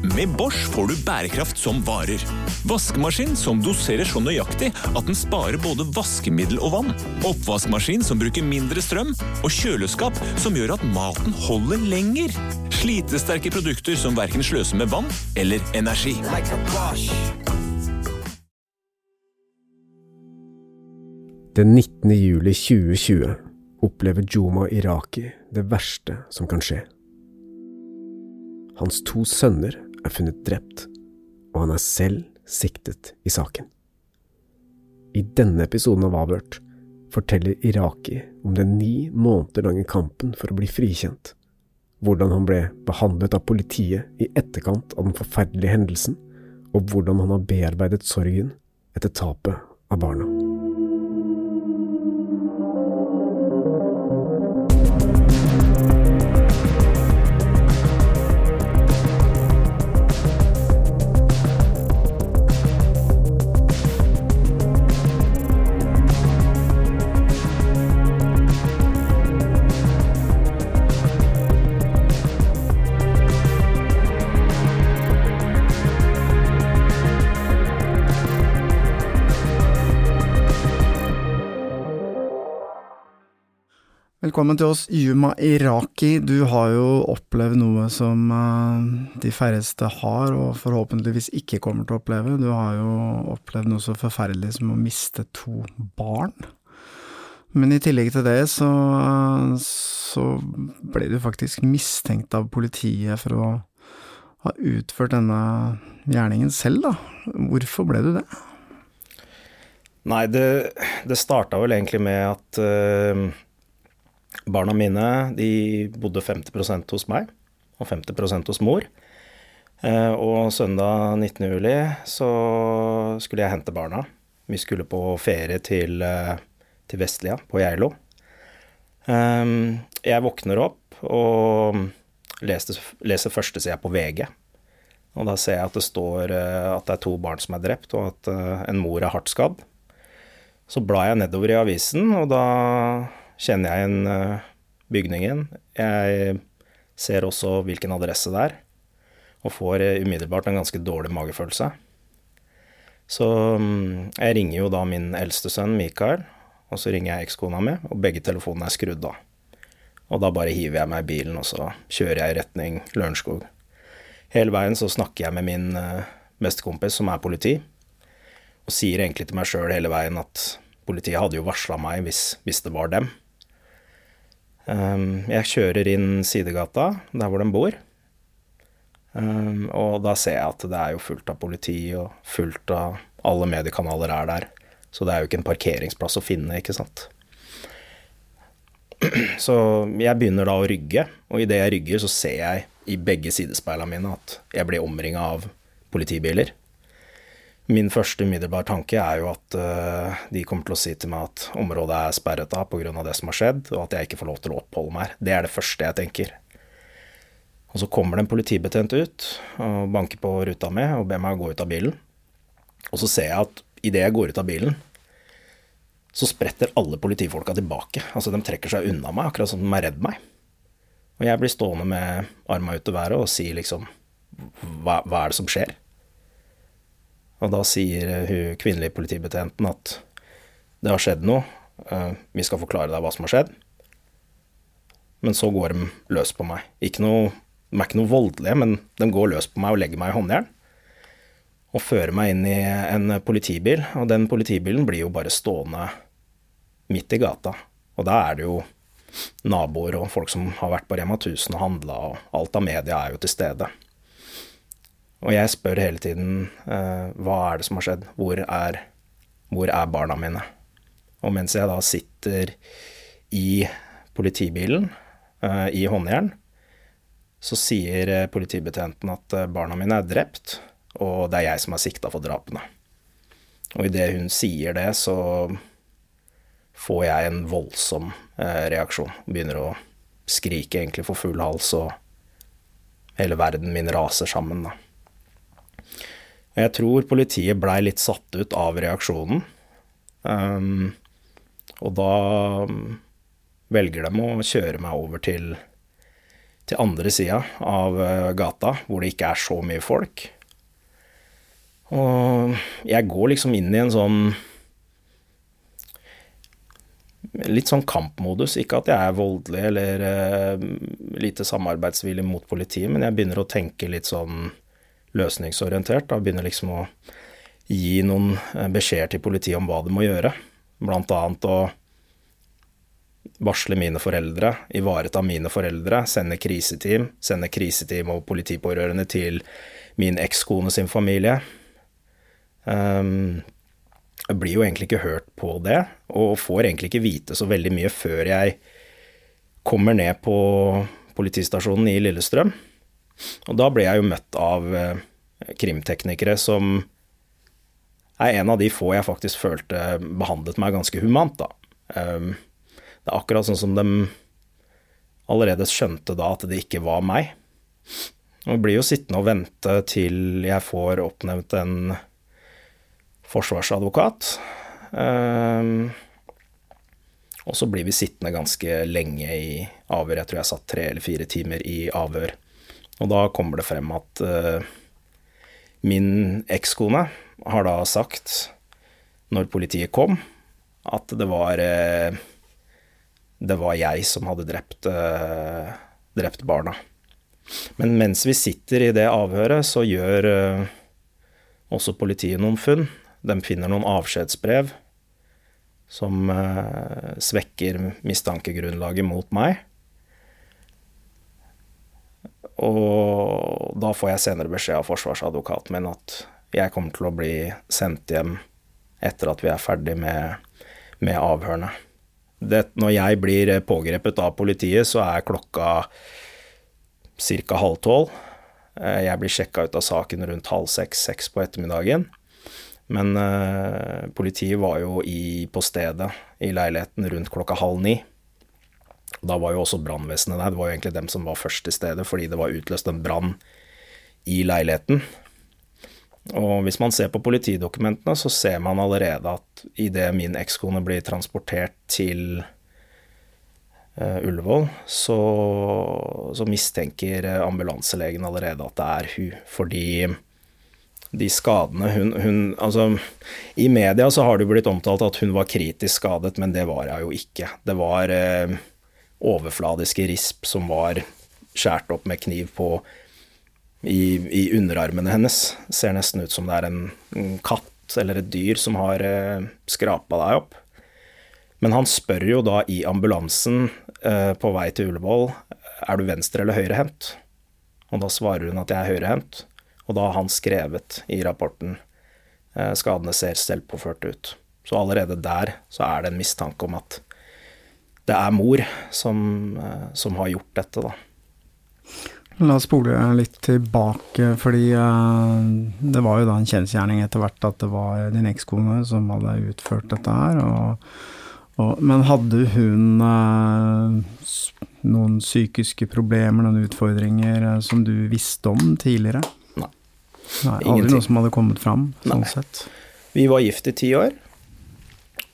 Med Bosch får du bærekraft som varer. Vaskemaskin som doserer så nøyaktig at den sparer både vaskemiddel og vann. Oppvaskmaskin som bruker mindre strøm. Og kjøleskap som gjør at maten holder lenger. Slitesterke produkter som verken sløser med vann eller energi. Den 19. juli 2020 opplever Juma Iraki det verste som kan skje. Hans to sønner er funnet drept, og han er selv siktet i saken. I denne episoden av Avhørt forteller Iraki om den ni måneder lange kampen for å bli frikjent, hvordan han ble behandlet av politiet i etterkant av den forferdelige hendelsen, og hvordan han har bearbeidet sorgen etter tapet av barna. Velkommen til oss, Yuma Iraki. Du har jo opplevd noe som uh, de færreste har, og forhåpentligvis ikke kommer til å oppleve. Du har jo opplevd noe så forferdelig som å miste to barn. Men i tillegg til det så, uh, så ble du faktisk mistenkt av politiet for å ha utført denne gjerningen selv, da. Hvorfor ble du det? Nei, det, det starta vel egentlig med at uh Barna mine de bodde 50% hos meg og 50% hos mor. Eh, og søndag 19. juli så skulle jeg hente barna. Vi skulle på ferie til, eh, til Vestlia, på Geilo. Eh, jeg våkner opp og leser, leser førstesida på VG. Og da ser jeg at det står at det er to barn som er drept, og at en mor er hardt skadd. Så blar jeg nedover i avisen, og da kjenner jeg igjen uh, bygningen. Jeg ser også hvilken adresse det er, og får uh, umiddelbart en ganske dårlig magefølelse. Så um, jeg ringer jo da min eldste sønn Mikael, og så ringer jeg ekskona mi, og begge telefonene er skrudd av. Og da bare hiver jeg meg i bilen, og så kjører jeg i retning Lørenskog. Hele veien så snakker jeg med min uh, bestekompis, som er politi, og sier egentlig til meg sjøl hele veien at politiet hadde jo varsla meg hvis, hvis det var dem. Um, jeg kjører inn sidegata, der hvor de bor. Um, og da ser jeg at det er jo fullt av politi, og fullt av alle mediekanaler er der. Så det er jo ikke en parkeringsplass å finne, ikke sant. Så jeg begynner da å rygge, og idet jeg rygger, så ser jeg i begge sidespeilene mine at jeg blir omringa av politibiler. Min første umiddelbare tanke er jo at uh, de kommer til å si til meg at området er sperret av pga. det som har skjedd, og at jeg ikke får lov til å oppholde meg her. Det er det første jeg tenker. Og så kommer det en politibetjent ut og banker på ruta mi og ber meg gå ut av bilen. Og så ser jeg at idet jeg går ut av bilen, så spretter alle politifolka tilbake. Altså de trekker seg unna meg, akkurat som de er redd meg. Og jeg blir stående med arma ut i været og sier liksom hva, hva er det som skjer? Og da sier hun kvinnelige politibetjenten at det har skjedd noe, eh, vi skal forklare deg hva som har skjedd. Men så går de løs på meg. Ikke noe, de er ikke noe voldelige, men de går løs på meg og legger meg i håndjern. Og fører meg inn i en politibil, og den politibilen blir jo bare stående midt i gata. Og da er det jo naboer og folk som har vært på Rema 1000 og handla, og alt av media er jo til stede. Og jeg spør hele tiden uh, hva er det som har skjedd, hvor er, hvor er, barna mine? Og mens jeg da sitter i politibilen uh, i håndjern, så sier uh, politibetjenten at barna mine er drept, og det er jeg som er sikta for drapene. Og idet hun sier det, så får jeg en voldsom reaksjon. Begynner å skrike egentlig for full hals, og hele verden min raser sammen, da. Jeg tror politiet blei litt satt ut av reaksjonen. Um, og da velger de å kjøre meg over til, til andre sida av gata, hvor det ikke er så mye folk. Og jeg går liksom inn i en sånn litt sånn kampmodus. Ikke at jeg er voldelig eller uh, lite samarbeidsvillig mot politiet, men jeg begynner å tenke litt sånn løsningsorientert. Da begynner liksom å gi noen eh, beskjeder til politiet om hva de må gjøre. Blant annet å varsle mine foreldre, ivareta mine foreldre, sende kriseteam, sende kriseteam og politipårørende til min ekskone sin familie. Um, jeg blir jo egentlig ikke hørt på det, og får egentlig ikke vite så veldig mye før jeg kommer ned på politistasjonen i Lillestrøm. Og da ble jeg jo møtt av eh, krimteknikere som er en av de få jeg faktisk følte behandlet meg ganske humant, da. Um, det er akkurat sånn som de allerede skjønte da at det ikke var meg. Og blir jo sittende og vente til jeg får oppnevnt en forsvarsadvokat. Um, og så blir vi sittende ganske lenge i avhør. Jeg tror jeg satt tre eller fire timer i avhør. Og da kommer det frem at uh, min ekskone har da sagt, når politiet kom, at det var uh, det var jeg som hadde drept, uh, drept barna. Men mens vi sitter i det avhøret, så gjør også politiet noen funn. De finner noen avskjedsbrev som svekker mistankegrunnlaget mot meg. Og da får jeg senere beskjed av forsvarsadvokaten min at jeg kommer til å bli sendt hjem etter at vi er ferdig med, med avhørene. Det, når jeg blir pågrepet av politiet, så er klokka ca. halv tolv. Eh, jeg blir sjekka ut av saken rundt halv seks-seks på ettermiddagen. Men uh, politiet var jo i, på stedet i leiligheten rundt klokka halv ni. Da var jo også brannvesenet der. Det var jo egentlig dem som var først til stedet, fordi det var utløst en brann i leiligheten. Og hvis man ser på politidokumentene, så ser man allerede at idet min ekskone blir transportert til uh, Ullevål, så, så, mistenker ambulanselegen allerede at det er hun, fordi de skadene hun, hun, Altså, i media så har det blitt omtalt at hun var kritisk skadet, men det var hun jo ikke. Det var eh, overfladiske risp som var skåret opp med kniv på i, i, underarmene hennes. Ser nesten ut som det er en, en katt eller et dyr som har eh, skrapa deg opp. Men han spør jo da i ambulansen eh, på vei til Ullevål er du venstre- eller høyrehendt. Og da svarer hun at jeg er høyrehendt. Og da har han skrevet i rapporten eh, skadene ser selvpåført ut. Så allerede der så er det en mistanke om at det er mor som, eh, som har gjort dette, da. La oss spole litt tilbake, fordi uh, det var jo da en kjensgjerning etter hvert at det var din ekskone som hadde utført dette her. Og, og, men hadde hun uh, noen psykiske problemer, noen utfordringer som du visste om tidligere? Nei, Aldri Ingenting. noe som hadde kommet fram, sånn Nei. sett. Vi var gift i ti år,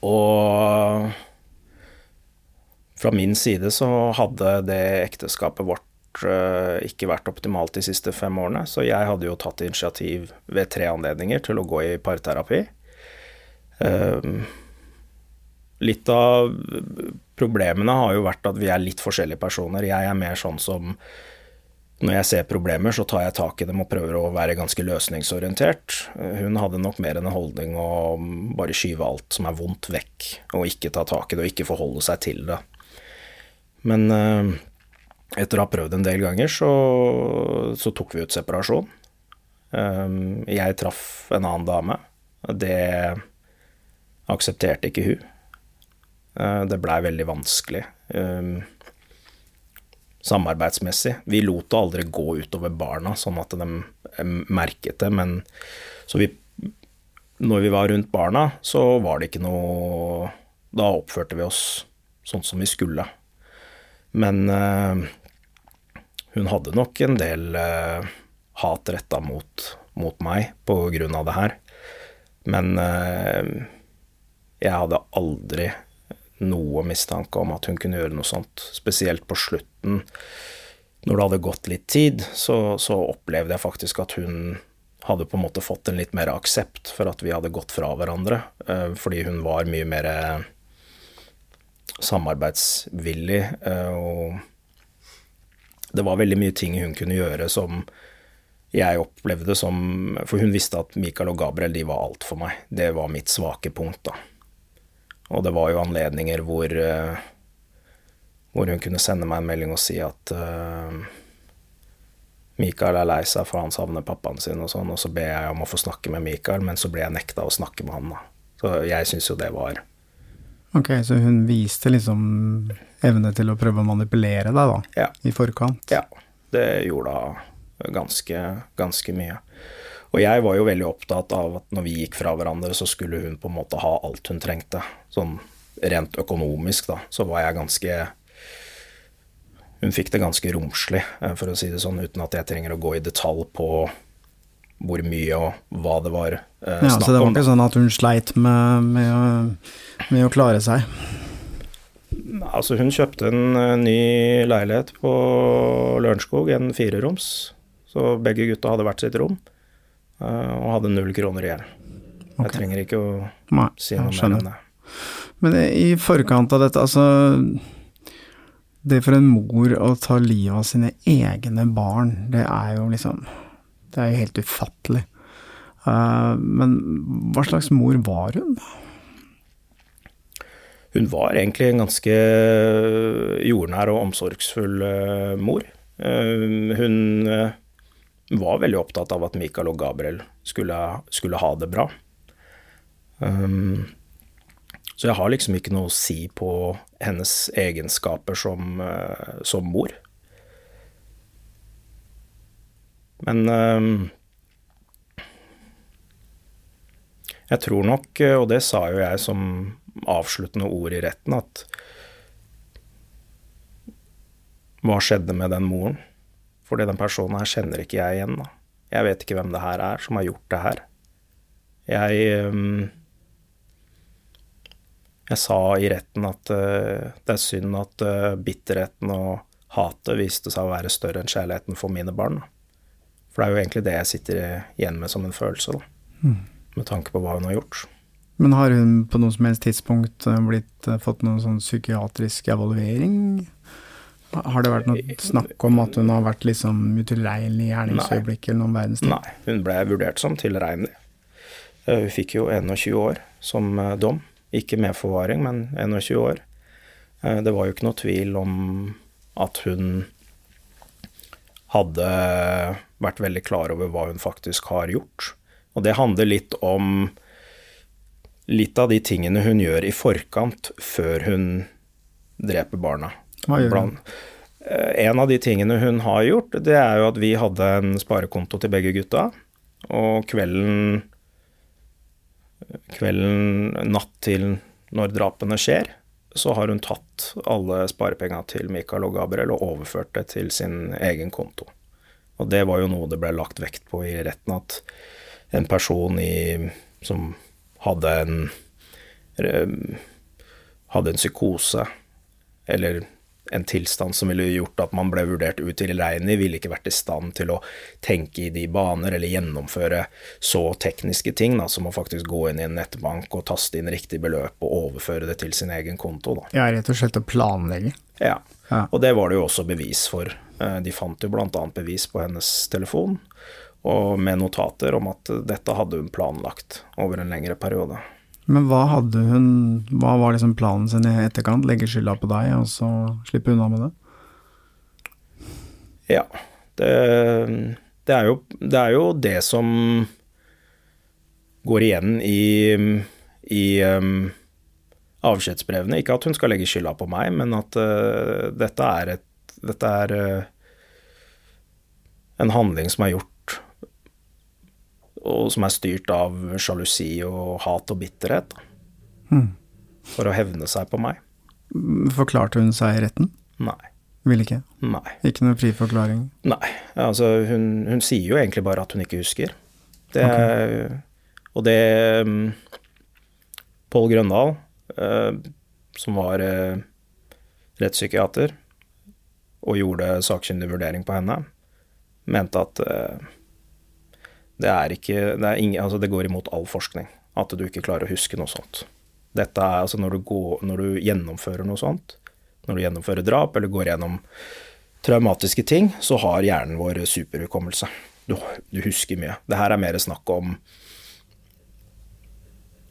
og fra min side så hadde det ekteskapet vårt uh, ikke vært optimalt de siste fem årene, så jeg hadde jo tatt initiativ ved tre anledninger til å gå i parterapi. Uh, litt av problemene har jo vært at vi er litt forskjellige personer. Jeg er mer sånn som når jeg ser problemer, så tar jeg tak i dem og prøver å være ganske løsningsorientert. Hun hadde nok mer enn en holdning å bare skyve alt som er vondt, vekk, og ikke ta tak i det og ikke forholde seg til det. Men eh, etter å ha prøvd en del ganger, så, så tok vi ut separasjon. Eh, jeg traff en annen dame. Det aksepterte ikke hun. Eh, det blei veldig vanskelig samarbeidsmessig. Vi lot det aldri gå utover barna, sånn at de merket det, men så vi Når vi var rundt barna, så var det ikke noe Da oppførte vi oss sånn som vi skulle. Men uh, hun hadde nok en del uh, hat retta mot, mot, meg på grunn av det her. Men uh, jeg hadde aldri noe mistanke om at hun kunne gjøre noe sånt, spesielt på slutten. når det hadde gått litt tid, så, så, opplevde jeg faktisk at hun hadde på en måte fått en litt mer aksept for at vi hadde gått fra hverandre. Eh, fordi hun var mye mer samarbeidsvillig, eh, og det var veldig mye ting hun kunne gjøre som jeg opplevde som For hun visste at Michael og Gabriel de var alt for meg. Det var mitt svake punkt, da. Og det var jo anledninger hvor uh, hvor hun kunne sende meg en melding og si at Michael Mikael er lei seg for han savner pappaen sin og sånn, og så ber jeg om å få snakke med Mikael, men så ble jeg nekta å snakke med han, da. Så jeg syns jo det var Ok, så hun viste liksom evne til å prøve å manipulere deg, da? Ja. I forkant? Ja. Det gjorde hun ganske, ganske mye. Og jeg var jo veldig opptatt av at når vi gikk fra hverandre, så skulle hun på en måte ha alt hun trengte. Sånn rent økonomisk, da, så var jeg ganske hun fikk det ganske romslig, eh, for å si det sånn, uten at jeg trenger å gå i detalj på hvor mye og hva det var ja, snakk om. Så det var ikke sånn at hun sleit med, med, å, med, å, klare seg? Altså, hun kjøpte en uh, ny leilighet på Lørenskog, en fireroms. Så begge gutta hadde hvert sitt rom, uh, og hadde null kroner igjen. Okay. Jeg trenger ikke å Nei, si noe mer om det. Men i forkant av dette, altså det for en mor å ta livet av sine egne barn, det er jo liksom Det er jo helt ufattelig. Uh, men hva slags mor var hun? Hun var egentlig en ganske jordnær og omsorgsfull uh, mor. Uh, hun var veldig opptatt av at Michael og Gabriel skulle, skulle ha det bra. Så jeg har liksom ikke noe å si på hennes egenskaper som, som mor. Men uh, jeg tror nok, eh, og det sa jo jeg som avsluttende ord i retten, at hva skjedde med den moren? Fordi den personen her kjenner ikke jeg igjen. da. Jeg vet ikke hvem det her er som har gjort det her. Jeg um, jeg sa i retten at uh, det er synd at bitterheten og hatet viste seg å være større enn kjærligheten for mine barn. For det er jo egentlig det jeg sitter igjen med som en følelse, da. Mm. Med tanke på hva hun har gjort. Men har hun på noe som helst tidspunkt eh, blitt, fått noen sånn psykiatrisk evaluering? Har det vært noe snakk om at hun har vært liksom utilregnelig i gjerningsøyeblikket eller noen verdens ting? Nei, hun ble vurdert som tilregnelig. Hun fikk jo 21 år som dom. Ikke med forvaring, men 21 år. Eh, det var jo ikke noe tvil om at hun hadde vært veldig klar over hva hun faktisk har gjort. Og det handler litt om litt av de tingene hun gjør i forkant før hun dreper barna. Hva gjør hun? Eh, en av de tingene hun har gjort, det er jo at vi hadde en sparekonto til begge gutta. Og kvelden kvelden natt til når drapene skjer, så har hun tatt alle sparepenga til Michael og Gabriel og overført det til sin egen konto. Og det var jo noe det ble lagt vekt på i retten, at en person i, som hadde en hadde en psykose, eller en tilstand som ville gjort at man ble vurdert utilregnelig, ville ikke vært i stand til å tenke i de baner eller gjennomføre så tekniske ting da, som å faktisk gå inn i en nettbank og taste inn riktig beløp og overføre det til sin egen konto. Da. Ja, rett og slett å planlegge. Ja. ja, og det var det jo også bevis for. Eh, de fant jo bl.a. bevis på hennes telefon, og med notater om at dette hadde hun planlagt over en lengre periode. Men hva hadde hun Hva var liksom planen sin i etterkant? Legge skylda på deg, og så slippe unna med det? Ja. Det, det, er, jo, det er jo det som går igjen i, i um, avskjedsbrevene. Ikke at hun skal legge skylda på meg, men at uh, dette er, et, dette er uh, en handling som er gjort og som er styrt av sjalusi og hat og bitterhet. Mm. For å hevne seg på meg. Forklarte hun seg i retten? Nei. Ville ikke? Nei. Ikke noen fri forklaring? Nei. Altså, hun, hun, sier jo egentlig bare at hun ikke husker. Det, okay. Og det um, Pål Grøndal, uh, som var uh, rettspsykiater, og gjorde sakkyndig vurdering på henne, mente at uh, det ikke det, ingen, altså det går imot all forskning at du ikke klarer å huske noe sånt. Dette er altså når du, går, når du gjennomfører noe sånt, når du gjennomfører drap eller går gjennom traumatiske ting, så har hjernen vår superhukommelse. Du, du husker mye. Det her er mer snakk om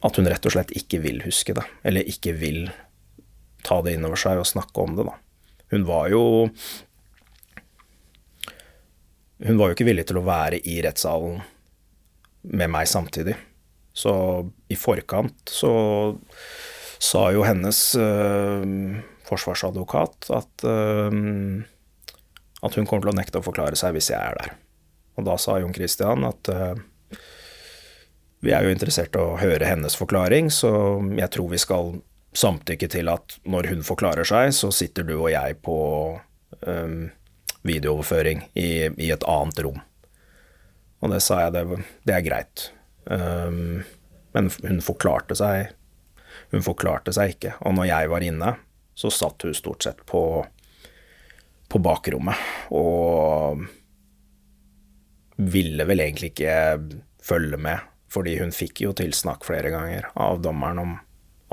at hun rett og slett ikke vil huske det, eller ikke vil ta det inn over seg og snakke om det, da. Hun var jo Hun var jo ikke villig til å være i rettssalen med meg samtidig. Så i forkant så sa jo hennes øh, forsvarsadvokat at, øh, at hun kommer til å nekte å forklare seg hvis jeg er der. Og da sa Jon Christian at øh, vi er jo interessert i å høre hennes forklaring, så jeg tror vi skal samtykke til at når hun forklarer seg, så sitter du og jeg på videooverføring i, i, et annet rom. Og det sa jeg, det, det er greit. Um, men hun forklarte seg Hun forklarte seg ikke. Og når jeg var inne, så satt hun stort sett på, på bakrommet og ville vel egentlig ikke følge med, fordi hun fikk jo tilsnakk flere ganger av dommeren om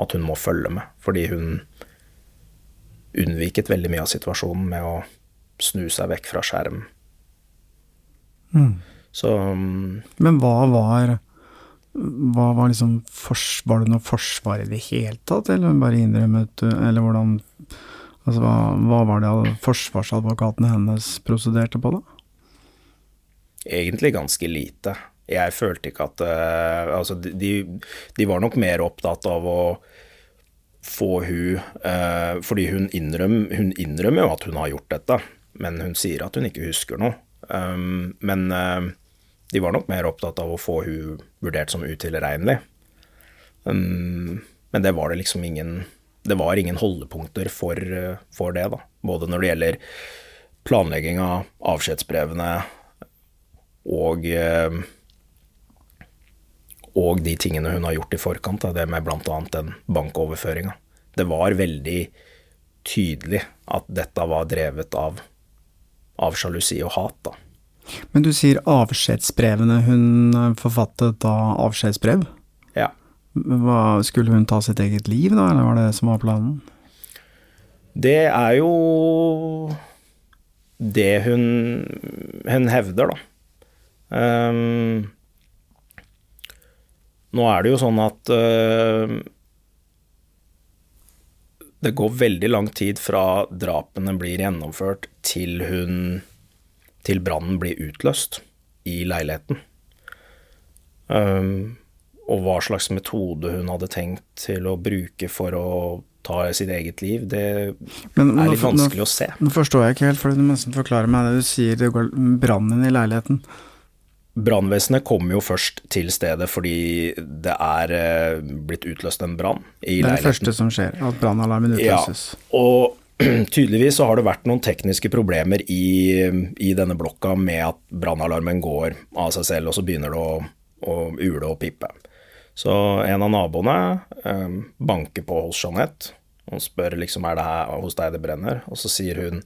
at hun må følge med, fordi hun unnviket veldig mye av situasjonen med å snu seg vekk fra skjerm. Mm. Så um, Men hva var hva var liksom Var det noe forsvar i det hele tatt, eller bare innrømmet Eller hvordan Altså, hva, hva var det forsvarsadvokatene hennes prosederte på, da? Egentlig ganske lite jeg følte ikke at uh, Altså, de, de, var nok mer opptatt av å få hun uh, Fordi hun, innrøm, hun innrømmer jo at hun har gjort dette, men hun sier at hun ikke husker noe. Um, men uh, de var nok mer opptatt av å få hun vurdert som utilregnelig. Um, men det var det liksom ingen Det var ingen holdepunkter for, for det, da. Både når det gjelder planlegging av avskjedsbrevene og uh, og de tingene hun har gjort i forkant, da, det med bl.a. den bankoverføringa. Det var veldig tydelig at dette var drevet av, av sjalusi og hat, da. Men du sier avskjedsbrevene. Hun forfattet da avskjedsbrev? Ja. Hva, skulle hun ta sitt eget liv, da, eller var det det som var planen? Det er jo det hun, hun hevder, da. Um, nå er det jo sånn at uh, det går veldig lang tid fra drapene blir gjennomført til hun til brannen blir utløst i leiligheten. Um, og hva slags metode hun hadde tenkt til å bruke for å ta sitt eget liv, det Men, er litt vanskelig nå, å se. Nå forstår jeg ikke helt, for du må nesten forklare meg det du sier, det går brannen i leiligheten. Brannvesenet kommer jo først til stedet fordi det er eh, blitt utløst en brann i leiligheten. Det er det første som skjer, at brannalarmen utløses. Ja, og tydeligvis så har det vært noen tekniske problemer i, i denne blokka med at brannalarmen går av seg selv, og så begynner det å, å ule og pipe. Så en av naboene eh, banker på hos Jeanette og spør liksom er det her hos deg det brenner, og så sier hun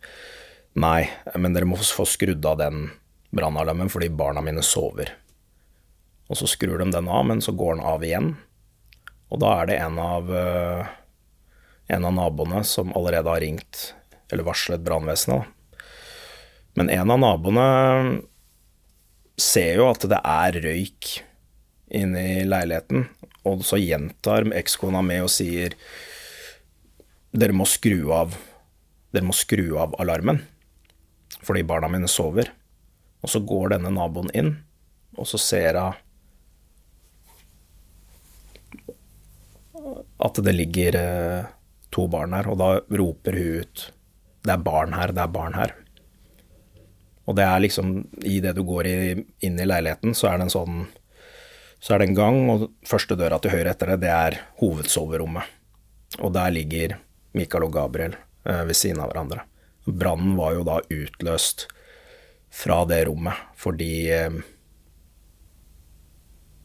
nei, men dere må få skrudd av den brannalarmen fordi barna mine sover. Og så skrur de den av, men så går den av igjen. Og da er det en av, uh, en av naboene som allerede har ringt eller varslet brannvesenet. Men en av naboene ser jo at det er røyk inne i leiligheten, og så gjentar ekskona med og sier dere må skru av dere må skru av alarmen fordi barna mine sover. Og så går denne naboen inn, og så ser hun at det ligger eh, to barn her, og da roper hun ut 'Det er barn her, det er barn her'. Og det er liksom Idet du går i, inn i leiligheten, så er det en sånn Så er det en gang, og første døra til høyre etter det, det er hovedsoverommet. Og der ligger Mikael og Gabriel eh, ved siden av hverandre. Brannen var jo da utløst fra det rommet fordi eh,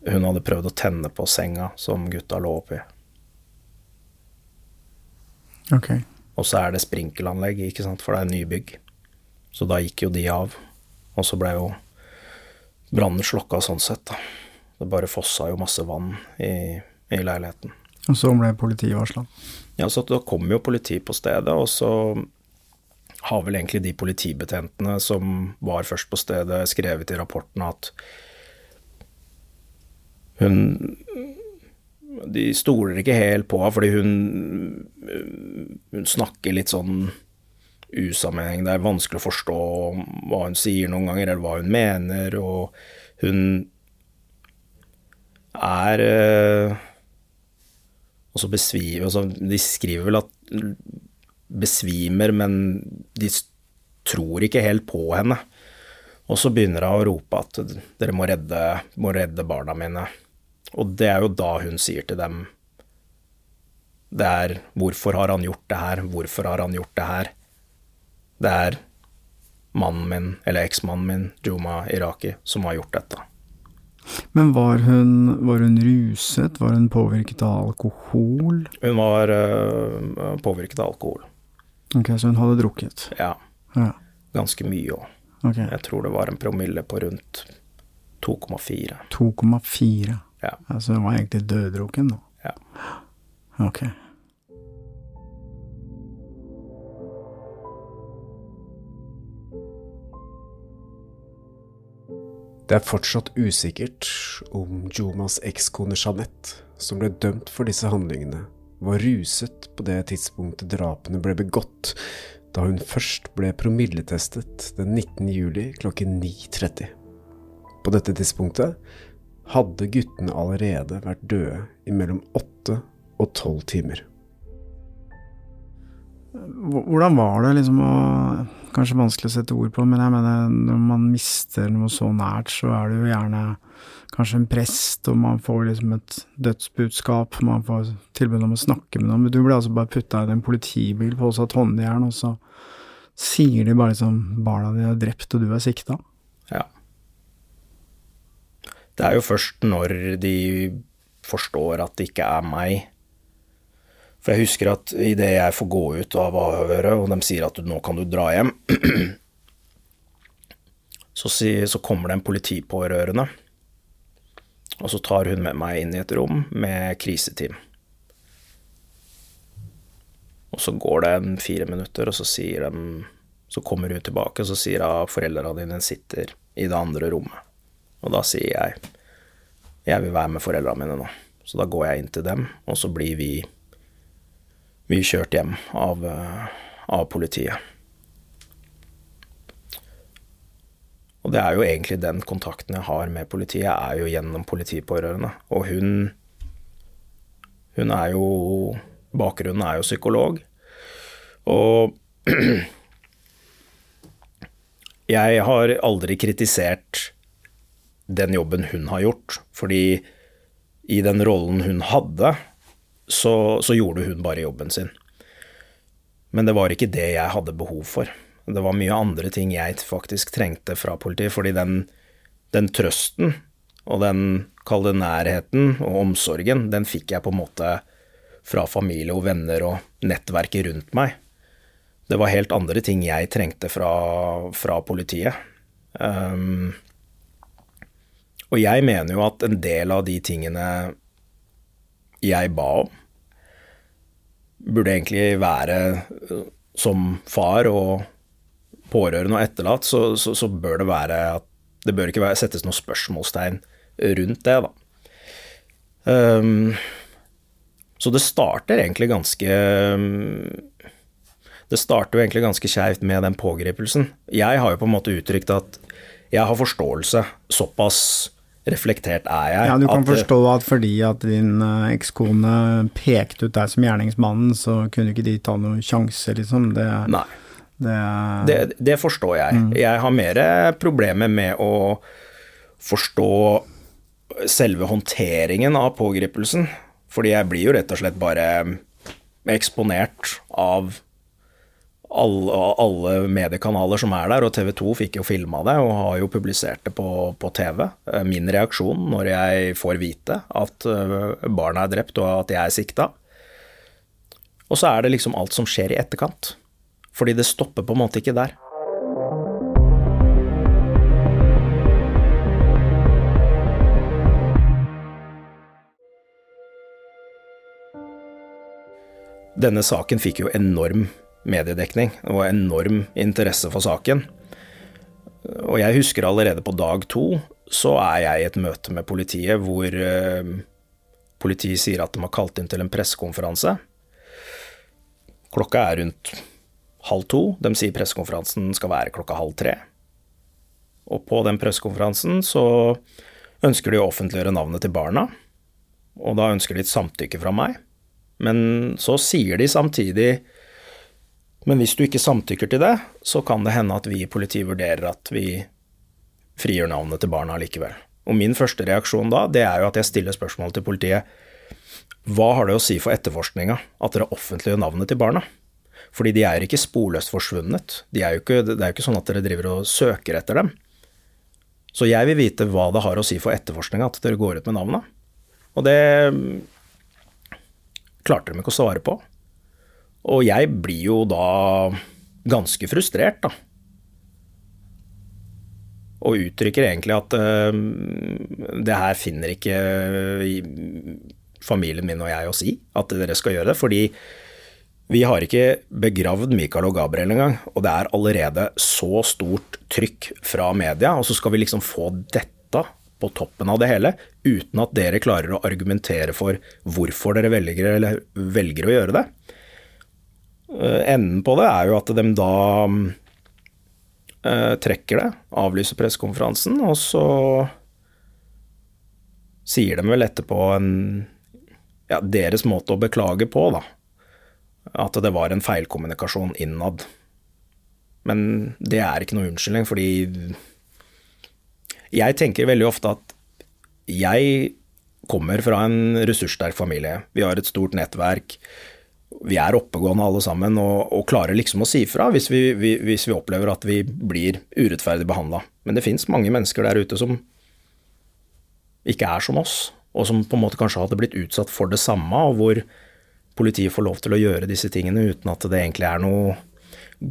hun hadde prøvd å tenne på senga som gutta lå oppi. Okay. Og så er det sprinkelanlegg, ikke sant, for det er nybygg. Så da gikk jo de av. Og så ble jo brannen slokka sånn sett, da. Det bare fossa jo masse vann i, i leiligheten. Og så ble politiet varsla? Ja, så da kom jo politi på stedet, og så har vel egentlig de politibetjentene som var først på stedet, skrevet i rapporten at hun De stoler ikke helt på henne fordi hun, hun snakker litt sånn usammenheng. Det er vanskelig å forstå hva hun sier noen ganger, eller hva hun mener, og hun er øh, Og så besvimer altså, De skriver vel at besvimer, men de tror ikke helt på henne. Og så begynner hun å rope at dere må redde, må redde barna mine. Og det er jo da hun sier til dem Det er 'hvorfor har han gjort det her', 'hvorfor har han gjort det her'? Det er mannen min, eller eksmannen min, Juma Iraki, som har gjort dette. Men var hun, var hun ruset? Var hun påvirket av alkohol? Hun var øh, påvirket av alkohol. Ok, Så hun hadde drukket? Ja. Ja. Ganske mye òg. Okay. Jeg tror det var en promille på rundt 2,4. 2,4. Ja. Altså hun var egentlig døddrukken, da? Ja. Ok. Det er fortsatt usikkert om Jomas ekskone Jeanette, som ble dømt for disse handlingene, var ruset på det tidspunktet drapene ble begått, da hun først ble promilletestet den 19. juli klokken 9.30. På dette tidspunktet hadde guttene allerede vært døde i mellom åtte og tolv timer. Hvordan var det liksom å Kanskje vanskelig å sette ord på, men jeg mener når man mister noe så nært, så er det jo gjerne kanskje en prest, og man får liksom et dødsbudskap, man får tilbud om å snakke med noen. Men du ble altså bare putta i en politibil, påsatt håndjern, og så sier de bare liksom barna dine er drept, og du er sikta. Det er jo først når de forstår at det ikke er meg. For jeg husker at idet jeg får gå ut av avhøret, og de sier at nå kan du dra hjem, så, så kommer det en politipårørende. Og så tar hun med meg inn i et rom med kriseteam. Og så går det en fire minutter, og så de Så kommer hun tilbake, og så sier hun foreldrene dine sitter i det andre rommet. Og da sier jeg jeg vil være med foreldrene mine nå. Så da går jeg inn til dem, og så blir vi, vi kjørt hjem av, eh, av politiet. Og det er jo egentlig den kontakten jeg har med politiet, er jo gjennom politipårørende. Og hun Hun er jo Bakgrunnen er jo psykolog. Og jeg har aldri kritisert den jobben hun har gjort, fordi i den rollen hun hadde, så, så gjorde hun bare jobben sin. Men det var ikke det jeg hadde behov for. Det var mye andre ting jeg faktisk trengte fra politiet, fordi den, den trøsten og den kalde nærheten og omsorgen, den fikk jeg på en måte fra familie og venner og nettverket rundt meg. Det var helt andre ting jeg trengte fra, fra politiet. Um, og jeg mener jo at en del av de tingene jeg ba om, burde egentlig være øh, som far og pårørende og etterlatt, så, så, så bør det være at det bør ikke være, settes noe spørsmålstegn rundt det, da. Um, så det starter egentlig ganske Det starter jo egentlig ganske skeivt med den pågripelsen. Jeg har jo på en måte uttrykt at jeg har forståelse. Såpass reflektert er jeg. Ja, du kan at, forstå at fordi at din eh, ekskone pekte ut deg som gjerningsmannen, så kunne ikke de ta noen sjanse, liksom. Det, Nei. det, Det, det forstår jeg. Jeg har mer problemer med å forstå selve håndteringen av pågripelsen. Fordi jeg blir jo rett og slett bare eksponert av alle, alle, mediekanaler som er der, og TV 2 fikk jo filma det og har jo publisert det på, på, TV. Eh, min reaksjon når jeg får vite at eh, barna er drept og at jeg er sikta. Og så er det liksom alt som skjer i etterkant. Fordi det stopper på en måte ikke der. Denne saken fikk jo enorm mediedekning og enorm interesse for saken. Og jeg husker allerede på dag to så er jeg i et møte med politiet hvor eh, politiet sier at de har kalt inn til en pressekonferanse. Klokka er rundt halv to. De sier pressekonferansen skal være klokka halv tre. Og på den pressekonferansen så ønsker de å offentliggjøre navnet til barna. Og da ønsker de et samtykke fra meg. Men så sier de samtidig Men hvis du ikke samtykker til det, så kan det hende at vi i politiet vurderer at vi frigjør navnet til barna likevel. Og min første reaksjon da, det er jo at jeg stiller spørsmål til politiet. Hva har det å si for etterforskninga at dere offentliggjør navnet til barna? Fordi de er ikke sporløst forsvunnet. De er ikke, det er jo ikke sånn at dere driver og søker etter dem. Så jeg vil vite hva det har å si for etterforskninga at dere går ut med navnet. Og det klarte de ikke å svare på. Og jeg blir jo da ganske frustrert, da. Og uttrykker egentlig at uh, det her finner ikke familien min og jeg å si, at dere skal gjøre det. Fordi vi har ikke begravd Michael og Gabriel engang, og det er allerede så stort trykk fra media, og så skal vi liksom få dette på toppen av det hele, uten at dere klarer å argumentere for hvorfor dere velger, velger å gjøre det. Eh, enden på det er jo at de da eh, trekker det, avlyser pressekonferansen, og så sier de vel etterpå en ja, deres måte å beklage på, da. At det var en feilkommunikasjon innad. Men det er ikke noe unnskyldning, fordi jeg tenker veldig ofte at jeg kommer fra en ressurssterk familie. Vi har et stort nettverk. Vi er oppegående alle sammen og, og klarer liksom å si fra hvis vi, vi, hvis vi opplever at vi blir urettferdig behandla. Men det fins mange mennesker der ute som ikke er som oss, og som på en måte kanskje hadde blitt utsatt for det samme, og hvor politiet får lov til å gjøre disse tingene uten at det egentlig er noe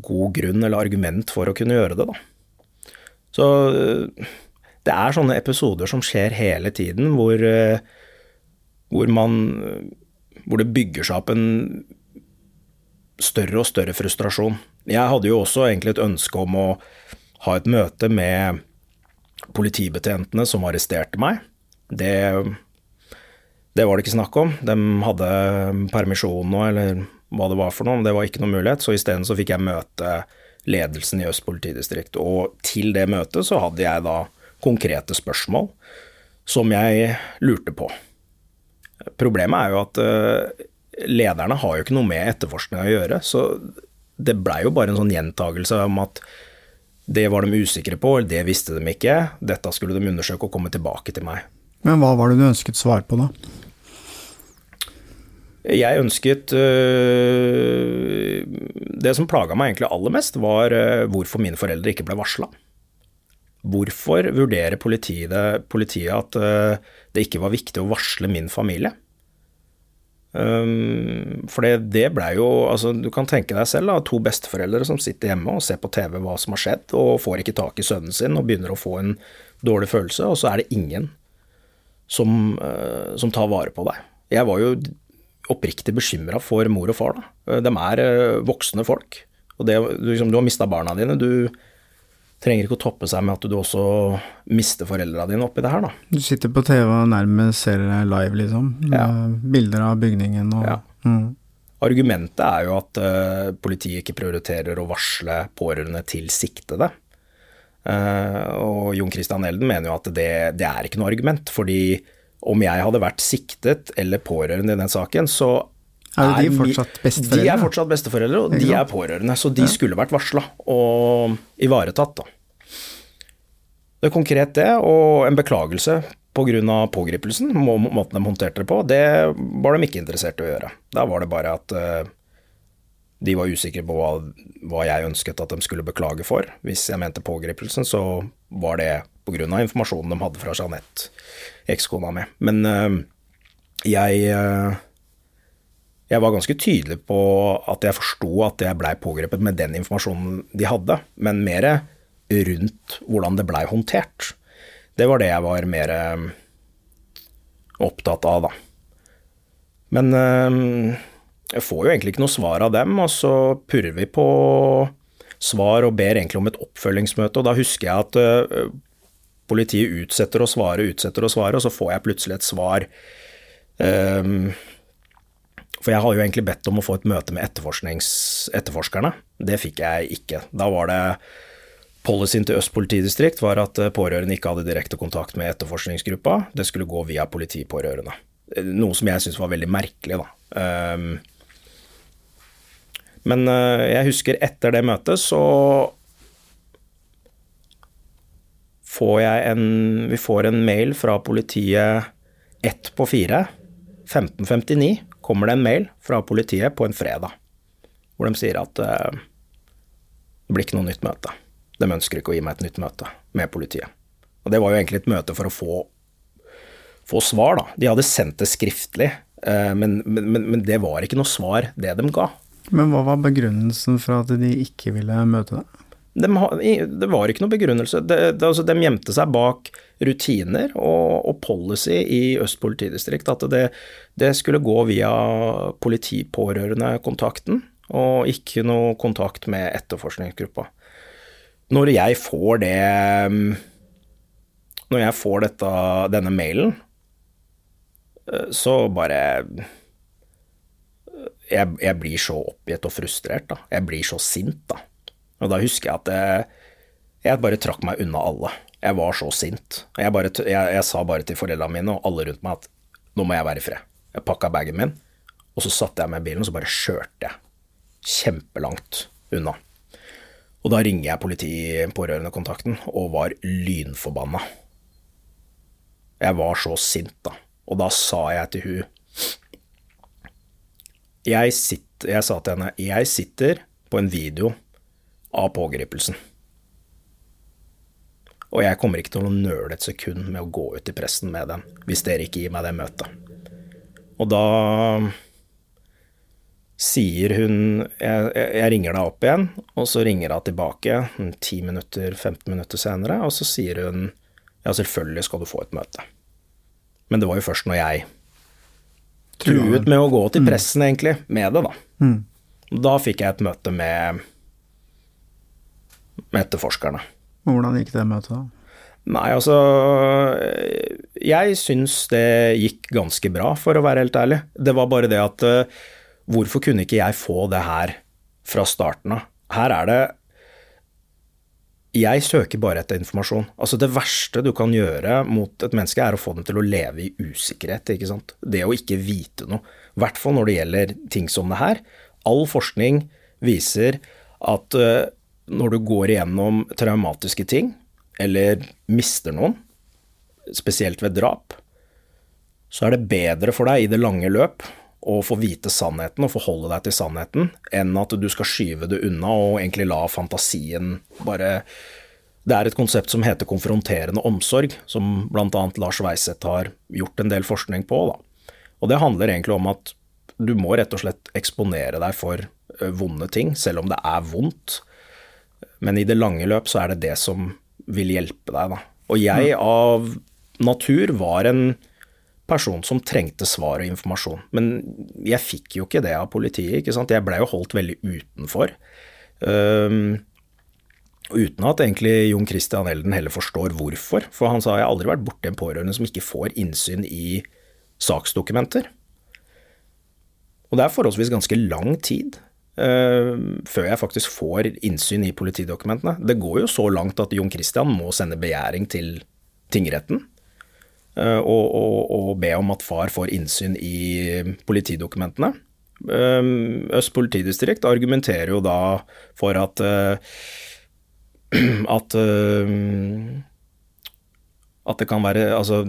god grunn eller argument for å kunne gjøre det, da. Så det er sånne episoder som skjer hele tiden, hvor, eh, hvor man Hvor det bygger seg opp en større og større frustrasjon. Jeg hadde jo også egentlig et ønske om å ha et møte med politibetjentene som arresterte meg. Det, det var det ikke snakk om. De hadde permisjon nå, eller hva det var for noe. men Det var ikke noen mulighet, så isteden så fikk jeg møte ledelsen i Øst politidistrikt. Og til det møtet så hadde jeg da konkrete spørsmål som jeg lurte på. Problemet er jo at eh, lederne har jo ikke noe med etterforskninga å gjøre, så det blei jo bare en sånn gjentagelse om at det var de usikre på, eller det visste de ikke, dette skulle de undersøke og komme tilbake til meg. Men hva var det du ønsket svar på, da? Jeg ønsket øh, Det som plaga meg egentlig aller mest, var øh, hvorfor mine foreldre ikke ble varsla. Hvorfor vurderer politiet, politiet at øh, det ikke var viktig å varsle min familie? Um, for det, det blei jo altså Du kan tenke deg selv, da, to besteforeldre som sitter hjemme og ser på TV hva som har skjedd, og får ikke tak i sønnen sin og begynner å få en dårlig følelse, og så er det ingen som, uh, som tar vare på deg. Jeg var jo oppriktig bekymra for mor og far. Da. De er uh, voksne folk. Og det, liksom, du har mista barna dine. Du, trenger ikke å toppe seg med at du også mister foreldra dine oppi det her, da. Du sitter på TV og nærmest ser det live, liksom. Med ja. bilder av bygningen og ja. mm. Argumentet er jo at uh, politiet ikke prioriterer å varsle pårørende til siktede. Uh, og Jon Christian Elden mener jo at det, det, er ikke noe argument, fordi om jeg hadde vært siktet eller pårørende i den saken, så er, de fortsatt besteforeldre? De er fortsatt besteforeldre, og de er pårørende. Så de skulle vært varsla og ivaretatt, da. Det er konkret det, og en beklagelse pga. pågripelsen, må, måten de håndterte det på, det var de ikke interessert i å gjøre. Da var det bare at uh, de var usikre på hva, hva, jeg ønsket at de skulle beklage for. Hvis jeg mente pågripelsen, så var det pga. informasjonen de hadde fra Jeanette, ekskona mi. Men uh, jeg uh, jeg var ganske tydelig på at jeg forsto at jeg blei pågrepet med den informasjonen de hadde, men mer rundt hvordan det blei håndtert. Det var det jeg var mer eh, opptatt av, da. Men øh, jeg får jo egentlig ikke noe svar av dem, og så purrer vi på svar og ber egentlig om et oppfølgingsmøte, og da husker jeg at uh, politiet utsetter å svare, utsetter å svare, og så får jeg plutselig et svar. Um, for jeg har jo egentlig bedt om å få et møte med etterforskerne. Det fikk jeg ikke. Da var det Policyen til Øst politidistrikt var at pårørende ikke hadde direkte kontakt med etterforskningsgruppa. Det skulle gå via politipårørende. Noe som jeg syntes var veldig merkelig, da. Um, men uh, jeg husker etter det møtet så får jeg en Vi får en mail fra politiet ett på fire, 1559 kommer det en mail fra politiet på en fredag hvor de sier at uh, det blir ikke noe nytt møte. De ønsker ikke å gi meg et nytt møte med politiet. Og det var jo egentlig et møte for å få, få svar, da. De hadde sendt det skriftlig, uh, men, men, men, det var ikke noe svar, det de ga. Men hva var begrunnelsen for at de ikke ville møte deg? De, det var ikke noe begrunnelse. De, de, altså, de gjemte seg bak rutiner og, og policy i Øst politidistrikt. At det, det skulle gå via politipårørendekontakten, og ikke noe kontakt med etterforskningsgruppa. Når jeg får det Når jeg får dette, denne mailen, så bare jeg, jeg, blir så oppgitt og frustrert, da. Jeg blir så sint, da. Og da husker jeg at jeg, jeg bare trakk meg unna alle. Jeg var så sint. Jeg, bare, jeg, jeg sa bare til foreldrene mine og alle rundt meg at nå må jeg være i fred. Jeg pakka bagen min, og så satte jeg meg i bilen og så bare kjørte jeg kjempelangt unna. Og da ringer jeg politi-pårørendekontakten og var lynforbanna. Jeg var så sint, da. Og da sa jeg til hun jeg, sitter, jeg sa til henne jeg sitter på en video av pågripelsen. Og jeg kommer ikke til å nøle et sekund med å gå ut i pressen med den, hvis dere ikke gir meg det møtet. Og da sier hun jeg, jeg, ringer deg opp igjen, og så ringer hun tilbake 10-15 minutter senere, og så sier hun ja, selvfølgelig skal du få et møte. Men det var jo først når jeg truet med å gå til mm. pressen, egentlig, med det, da. Mm. Da fikk jeg et møte med, med etterforskerne. Hvordan gikk det møtet, da? Nei, altså Jeg syns det gikk ganske bra, for å være helt ærlig. Det var bare det at uh, Hvorfor kunne ikke jeg få det her fra starten av? Her er det Jeg søker bare etter informasjon. Altså, det verste du kan gjøre mot et menneske, er å få dem til å leve i usikkerhet, ikke sant. Det å ikke vite noe. I hvert fall når det gjelder ting som det her. All forskning viser at uh, når du går igjennom traumatiske ting, eller mister noen, spesielt ved drap, så er det bedre for deg i det lange løp å få vite sannheten og forholde deg til sannheten, enn at du skal skyve det unna og egentlig la fantasien bare Det er et konsept som heter konfronterende omsorg, som bl.a. Lars Weiseth har gjort en del forskning på. Da. Og det handler egentlig om at du må rett og slett eksponere deg for vonde ting, selv om det er vondt. Men i det lange løp så er det det som vil hjelpe deg. Da. Og jeg av natur var en person som trengte svar og informasjon. Men jeg fikk jo ikke det av politiet, ikke sant. Jeg blei jo holdt veldig utenfor. Um, uten at egentlig Jon Christian Elden heller forstår hvorfor. For han sa jeg har aldri vært borti en pårørende som ikke får innsyn i saksdokumenter. Og det er forholdsvis ganske lang tid. Uh, før jeg faktisk får innsyn i politidokumentene. Det går jo så langt at Jon Christian må sende begjæring til tingretten uh, og, og, og, be om at far får innsyn i politidokumentene. Uh, Øst politidistrikt argumenterer jo da for at at at det kan være altså,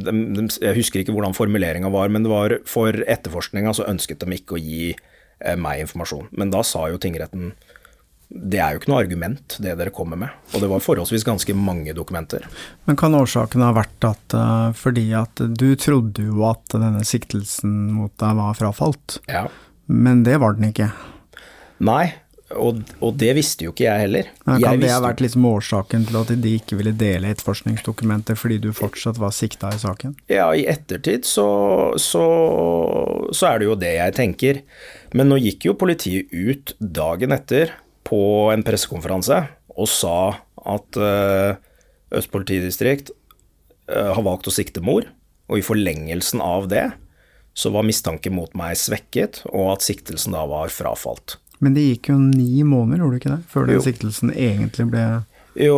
Jeg husker ikke hvordan formuleringa var, men det var for etterforskninga så ønsket de ikke å gi Eh, meg informasjon. Men da sa jo tingretten det er jo ikke noe argument, det dere kommer med. Og det var forholdsvis ganske mange dokumenter. Men kan årsaken ha vært at uh, fordi at du trodde jo at denne siktelsen mot deg var frafalt, ja. men det var den ikke? Nei, og, og, det visste jo ikke jeg heller. Ja, kan jeg det ha vært liksom årsaken til at de ikke ville dele etterforskningsdokumenter fordi du fortsatt var sikta i saken? Ja, i ettertid så, så, så, er det jo det jeg tenker. Men nå gikk jo politiet ut dagen etter på en pressekonferanse og sa at uh, Øst politidistrikt uh, har valgt å sikte mor, og i forlengelsen av det så var mistanken mot meg svekket, og at siktelsen da var frafalt. Men det gikk jo ni måneder, gjorde det ikke det, før den jo. siktelsen egentlig ble Jo,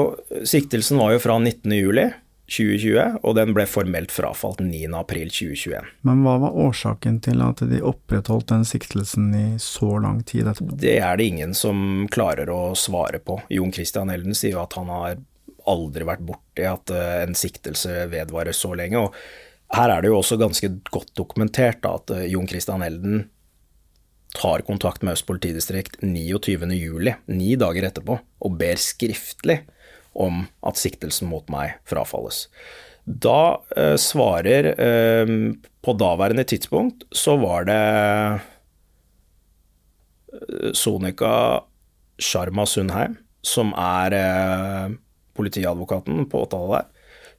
siktelsen var jo fra 19. juli 2020, og den ble formelt frafalt 9. april 2021. Men hva var årsaken til at de opprettholdt den siktelsen i så lang tid etterpå? Det er det ingen som klarer å svare på. Jon Christian Elden sier jo at han har aldri vært borti at eh, en siktelse vedvarer så lenge. og her er det jo også ganske godt dokumentert da, at eh, Jon Christian Elden tar kontakt med Øst politidistrikt 29.07, ni dager etterpå, og ber skriftlig om at siktelsen mot meg frafalles. Da eh, svarer eh, På daværende tidspunkt så var det eh, Sonika Sharma Sundheim, som er eh, politiadvokaten på åttallet der.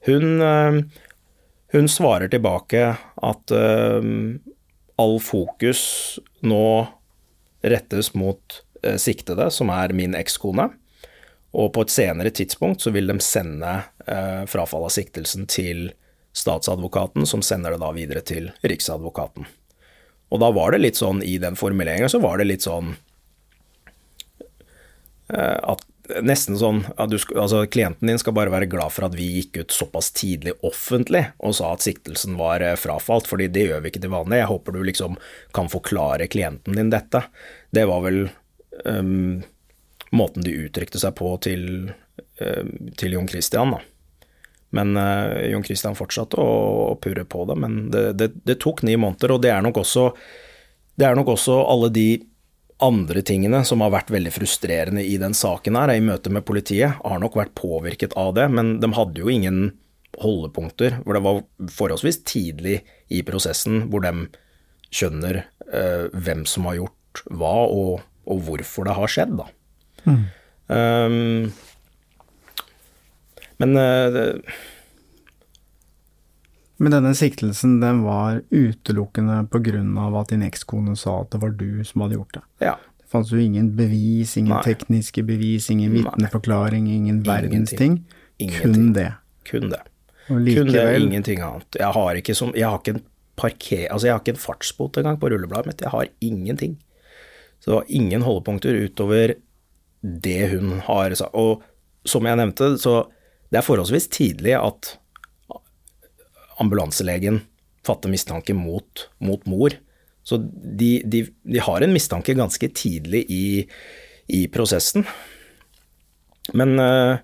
Hun eh, hun svarer tilbake at uh, all fokus nå rettes mot uh, siktede, som er min ekskone. Og på et senere tidspunkt så vil de sende uh, frafall av siktelsen til statsadvokaten, som sender det da videre til riksadvokaten. Og da var det litt sånn, i den formuleringen så var det litt sånn at nesten sånn at du, altså klienten din skal bare være glad for at vi gikk ut såpass tidlig offentlig og sa at siktelsen var eh, frafalt, fordi det gjør vi ikke til vanlig. Jeg håper du liksom kan forklare klienten din dette. Det var vel um, måten de uttrykte seg på til, um, til Jon Christian, da. Men uh, Jon Christian fortsatte å, å purre på det, men det, det, det tok ni måneder, og det er nok også, det er nok også alle de andre tingene som har vært veldig frustrerende i den saken her, i møte med politiet, har nok vært påvirket av det, men de hadde jo ingen holdepunkter. Hvor det var forholdsvis tidlig i prosessen hvor de skjønner eh, hvem som har gjort hva, og, og, hvorfor det har skjedd, da. Mm. Um, men uh, men denne siktelsen den var utelukkende av at din ekskone sa at det var du som hadde gjort det. Ja. Det fantes jo ingen bevis, ingen Nei. tekniske bevis, ingen vitneforklaring, ingen verdens ting. Kun det. Kun det. Kun det, ingenting annet. Jeg har ikke, som, jeg har ikke en parker... Altså, jeg har ikke en fartsbot engang på rullebladet mitt. Jeg har ingenting. Så det var ingen holdepunkter utover det hun har sagt. Og som jeg nevnte, så det er forholdsvis tidlig at ambulanselegen fatte mistanke mot, mot mor. Så de, de, de, har en mistanke ganske tidlig i, i prosessen. Men uh,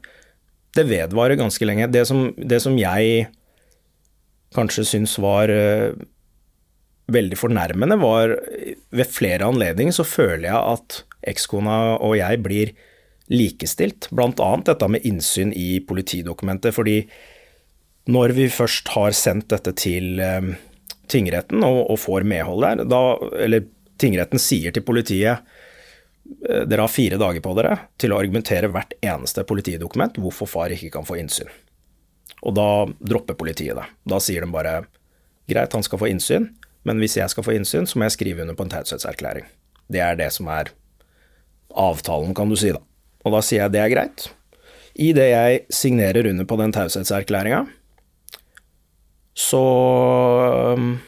det vedvarer ganske lenge. Det som, det som jeg kanskje syns var uh, veldig fornærmende, var ved flere anledninger så føler jeg at ekskona og jeg blir likestilt, bl.a. dette med innsyn i politidokumenter. fordi når vi først har sendt dette til eh, tingretten og, og, får medhold der, da, eller tingretten sier til politiet eh, dere har fire dager på dere til å argumentere hvert eneste politidokument hvorfor far ikke kan få innsyn. Og da dropper politiet det. Da sier de bare greit, han skal få innsyn, men hvis jeg skal få innsyn, så må jeg skrive under på en taushetserklæring. Det er det som er avtalen, kan du si, da. Og da sier jeg det er greit. I det jeg signerer under på den taushetserklæringa, så um,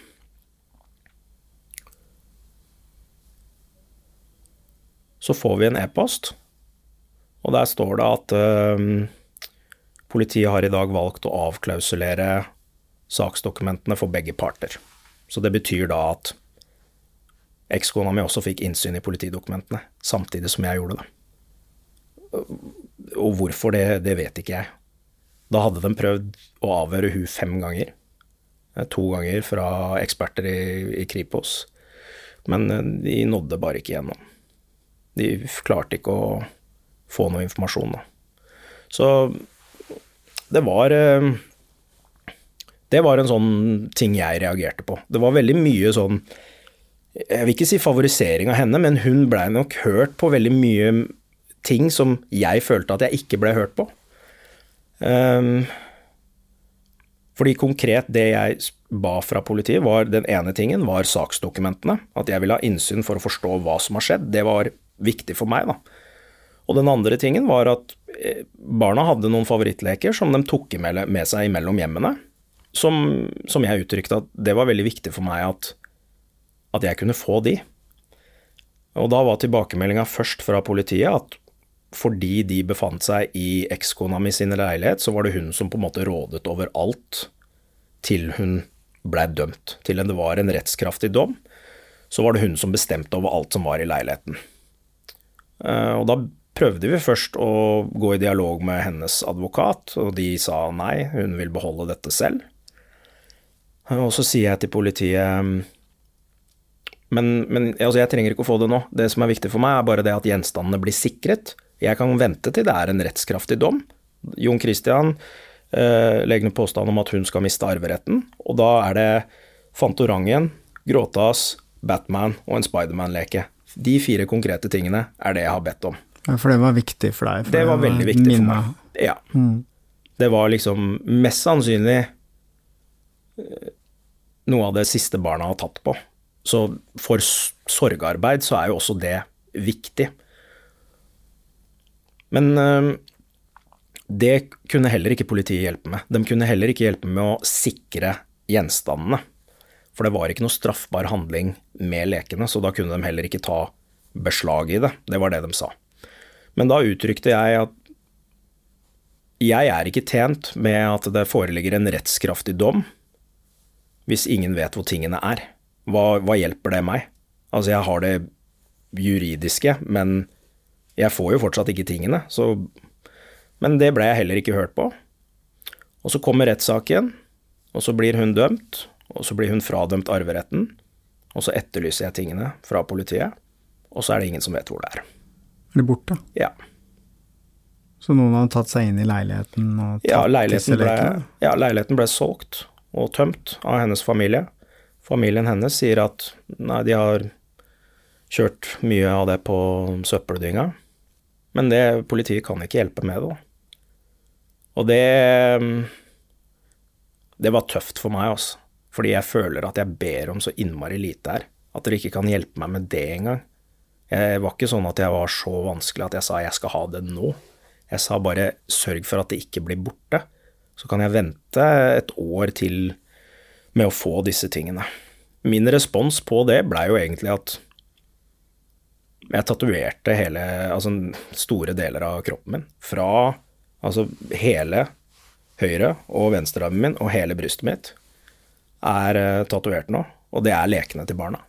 Så får vi en e-post, og der står det at um, politiet har i dag valgt å avklausulere saksdokumentene for begge parter. Så det betyr da at ekskona mi også fikk innsyn i politidokumentene, samtidig som jeg gjorde det. Og hvorfor det, det vet ikke jeg. Da hadde de prøvd å avhøre hun fem ganger. Eh, to ganger fra eksperter i, i Kripos. Men eh, de nådde bare ikke gjennom. De klarte ikke å få noe informasjon, da. Så det var eh, Det var en sånn ting jeg reagerte på. Det var veldig mye sånn Jeg vil ikke si favorisering av henne, men hun blei nok hørt på veldig mye ting som jeg følte at jeg ikke ble hørt på. Um, fordi konkret det jeg ba fra politiet, var den ene tingen var saksdokumentene. At jeg ville ha innsyn for å forstå hva som har skjedd. Det var viktig for meg, da. Og den andre tingen var at eh, barna hadde noen favorittleker som de tok med seg mellom hjemmene. Som, som jeg uttrykte at det var veldig viktig for meg at, at jeg kunne få de. Og da var tilbakemeldinga først fra politiet at fordi de befant seg i ekskona mi sin leilighet, så var det hun som på en måte rådet over alt til hun blei dømt. Til det var en rettskraftig dom, så var det hun som bestemte over alt som var i leiligheten. Eh, og da prøvde vi først å gå i dialog med hennes advokat, og de sa nei, hun vil beholde dette selv. Og så sier jeg til politiet men, men altså jeg trenger ikke å få det nå. Det som er viktig for meg, er bare det at gjenstandene blir sikret. Jeg kan vente til det er en rettskraftig dom. Jon Christian eh, legger ned påstand om at hun skal miste arveretten, og da er det Fantorangen, Gråtas, Batman og en Spiderman-leke. De fire konkrete tingene er det jeg har bedt om. Ja, For det var viktig for deg? For det var veldig viktig minne. for meg. Ja. Mm. Det var liksom mest sannsynlig eh, noe av det siste barna har tatt på. Så for sorgarbeid så er jo også det viktig. Men øh, det kunne heller ikke politiet hjelpe med. De kunne heller ikke hjelpe med å sikre gjenstandene. For det var ikke noe straffbar handling med lekene, så da kunne de heller ikke ta beslag i det. Det var det de sa. Men da uttrykte jeg at jeg er ikke tjent med at det foreligger en rettskraftig dom hvis ingen vet hvor tingene er. Hva, hva hjelper det meg? Altså, jeg har det juridiske, men jeg får jo fortsatt ikke tingene, så Men det ble jeg heller ikke hørt på. Og så kommer rettssaken, og så blir hun dømt, og så blir hun fradømt arveretten, og så etterlyser jeg tingene fra politiet, og så er det ingen som vet hvor det er. Er det borte? Ja. Så noen har tatt seg inn i leiligheten og tatt ja, leiligheten ble, ja, leiligheten ble solgt og tømt av hennes familie. Familien hennes sier at nei, de har kjørt mye av det på søppeldynga. Men det, politiet kan ikke hjelpe med det. Og det Det var tøft for meg, altså. Fordi jeg føler at jeg ber om så innmari lite her. At dere ikke kan hjelpe meg med det engang. Jeg var ikke sånn at jeg var så vanskelig at jeg sa jeg skal ha det nå. Jeg sa bare sørg for at det ikke blir borte. Så kan jeg vente et år til med å få disse tingene. Min respons på det blei jo egentlig at jeg tatoverte hele, altså store deler av kroppen min. Fra altså hele høyre og venstrearmen min og hele brystet mitt er uh, tatovert nå. Og det er lekene til barna.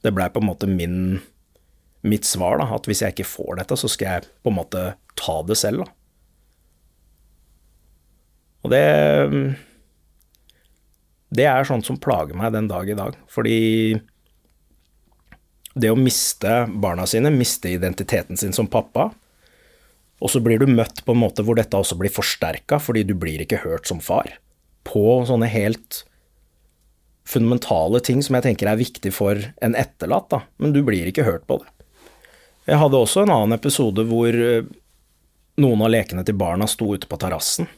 Det blei på en måte min, mitt svar, da, at hvis jeg ikke får dette, så skal jeg på en måte ta det selv, da. Og det Det er sånt som plager meg den dag i dag. Fordi det å miste barna sine, miste identiteten sin som pappa, og så blir du møtt på en måte hvor dette også blir forsterka, fordi du blir ikke hørt som far. På sånne helt fundamentale ting som jeg tenker er viktig for en etterlatt, da, men du blir ikke hørt på det. Jeg hadde også en annen episode hvor eh, noen av lekene til barna sto ute på terrassen,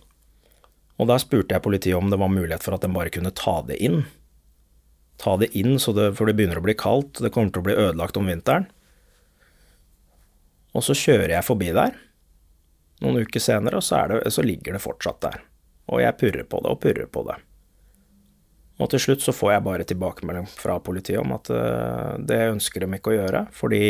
og der spurte jeg politiet om det var mulighet for at de bare kunne ta det inn ta det inn, det, for det begynner å bli kaldt, det kommer til å bli ødelagt om vinteren. Og så kjører jeg forbi der noen uker senere, og så, det, så ligger det fortsatt der. Og jeg purrer på det og purrer på det. Og til slutt så får jeg bare tilbakemelding fra politiet om at uh, det ønsker de ikke å gjøre, fordi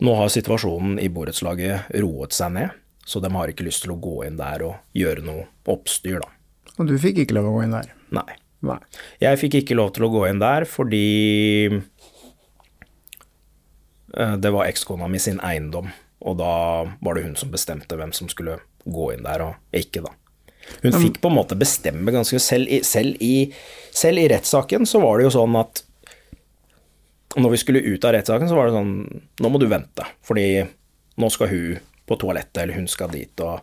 nå har situasjonen i borettslaget roet seg ned, så de har ikke lyst til å gå inn der og gjøre noe oppstyr, da. Og du fikk ikke lov å gå inn der? Nei. Nei. Jeg fikk ikke lov til å gå inn der fordi eh, det var ekskona mi sin eiendom, og da var det hun som bestemte hvem som skulle gå inn der, og ikke, da. Hun fikk på en måte bestemme ganske Selv i, selv i, selv i rettssaken så var det jo sånn at når vi skulle ut av rettssaken, så var det sånn Nå må du vente, fordi nå skal hun på toalettet, eller hun skal dit, og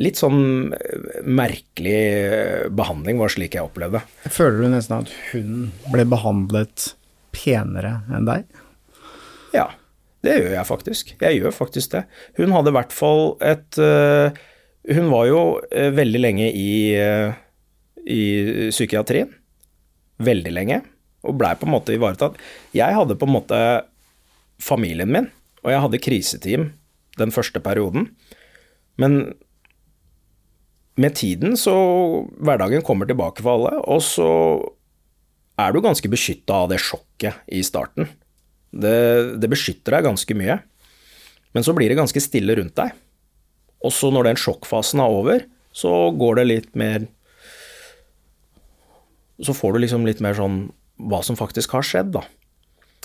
litt sånn eh, merkelig eh, behandling, var slik jeg opplevde. Føler du nesten at hun ble behandlet penere enn deg? Ja, det gjør jeg faktisk. Jeg gjør faktisk det. Hun hadde i hvert fall et uh, Hun var jo uh, veldig lenge i, uh, i psykiatrien. Veldig lenge. Og blei på en måte ivaretatt. Jeg hadde på en måte familien min, og jeg hadde kriseteam den første perioden. Men med tiden så Hverdagen kommer tilbake for alle, og så er du ganske beskytta av det sjokket i starten. Det, det, beskytter deg ganske mye. Men så blir det ganske stille rundt deg. Og så når den sjokkfasen er over, så går det litt mer Så får du liksom litt mer sånn hva som faktisk har skjedd, da.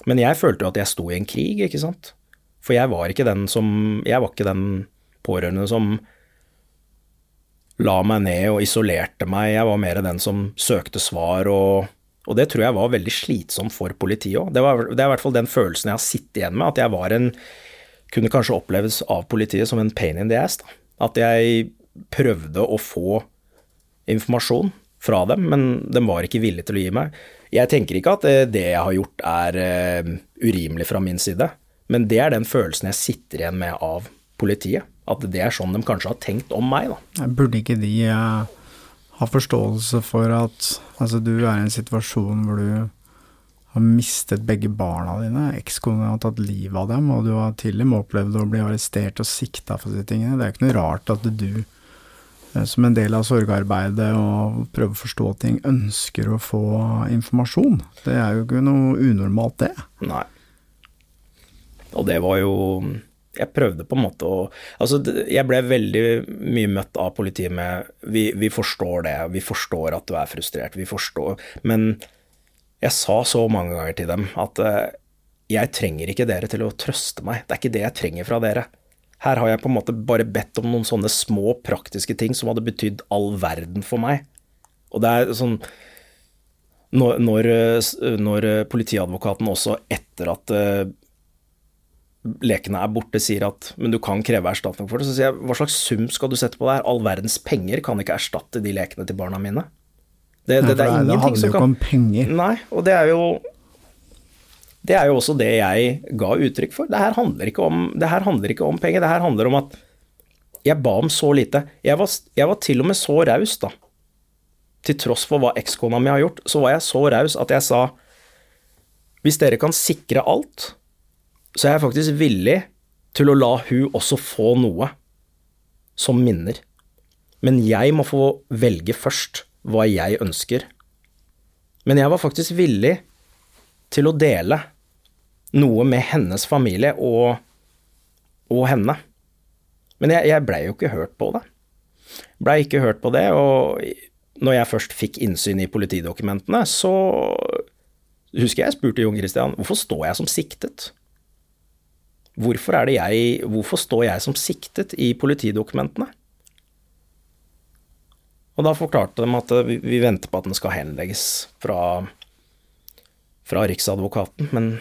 Men jeg følte jo at jeg sto i en krig, ikke sant. For jeg var ikke den som Jeg var ikke den pårørende som la meg ned og isolerte meg. Jeg var mer den som søkte svar, og, og det tror jeg var veldig slitsomt for politiet òg. Det, det, er i hvert fall den følelsen jeg har sittet igjen med, at jeg var en Kunne kanskje oppleves av politiet som en pain in the ass. Da. At jeg prøvde å få informasjon fra dem, men de var ikke villige til å gi meg. Jeg tenker ikke at det jeg har gjort er uh, urimelig fra min side, men det er den følelsen jeg sitter igjen med av politiet at det er sånn de kanskje har tenkt om meg, da. Burde ikke de uh, ha forståelse for at altså, du er i en situasjon hvor du har mistet begge barna dine, ekskona har tatt livet av dem, og du har til og med opplevd å bli arrestert og sikta for disse tingene. Det er ikke noe rart at du eh, som en del av sorgarbeidet og prøver å forstå ting, ønsker å få informasjon. Det er jo ikke noe unormalt, det. Nei. Og det var jo jeg prøvde på en måte å Altså, jeg ble veldig mye møtt av politiet med vi, vi, forstår det, vi forstår at du er frustrert, vi forstår Men jeg sa så mange ganger til dem at uh, jeg trenger ikke dere til å trøste meg, det er ikke det jeg trenger fra dere. Her har jeg på en måte bare bedt om noen sånne små praktiske ting som hadde betydd all verden for meg. Og det er sånn når, når, når politiadvokaten også, etter at lekene er borte, sier at men du kan kreve erstatning for det, så sier jeg hva slags sum skal du sette på det her? All verdens penger kan ikke erstatte de lekene til barna mine. Det, det, det, er ingenting som kan Det handler jo ikke om penger. Nei, og det er jo det er jo også det jeg ga uttrykk for. Det her handler ikke om, det her handler ikke om penger. Det her handler om at jeg ba om så lite. Jeg var, jeg var til og med så raus, da. Til tross for hva ekskona mi har gjort, så var jeg så raus at jeg sa hvis dere kan sikre alt, så jeg er faktisk villig til å la hun også få noe som minner. Men jeg må få velge først hva jeg ønsker. Men jeg var faktisk villig til å dele noe med hennes familie og, og henne. Men jeg, jeg blei jo ikke hørt på det. Blei ikke hørt på det, og når jeg først fikk innsyn i politidokumentene, så husker jeg jeg spurte Jon Christian hvorfor står jeg som siktet? Hvorfor, jeg, hvorfor står jeg som siktet i politidokumentene? Og da forklarte de at vi, venter på at den skal henlegges fra, fra Riksadvokaten. Men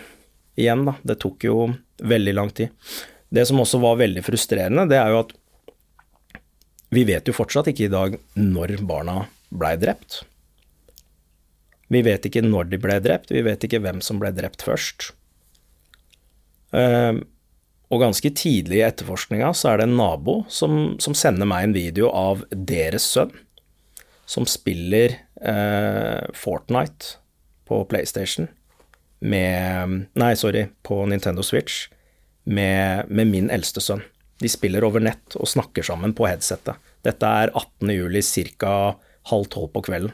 igjen, da, det tok jo veldig lang tid. Det som også var veldig frustrerende, det er jo at vi vet jo fortsatt ikke i dag når barna blei drept. Vi vet ikke når de ble drept, vi vet ikke hvem som ble drept først. Og ganske tidlig i etterforskninga så er det en nabo som, som, sender meg en video av deres sønn, som spiller eh, Fortnite på PlayStation med Nei, sorry, på Nintendo Switch med, med min eldste sønn. De spiller over nett og snakker sammen på headsetet. Dette er 18. juli ca. halv tolv på kvelden.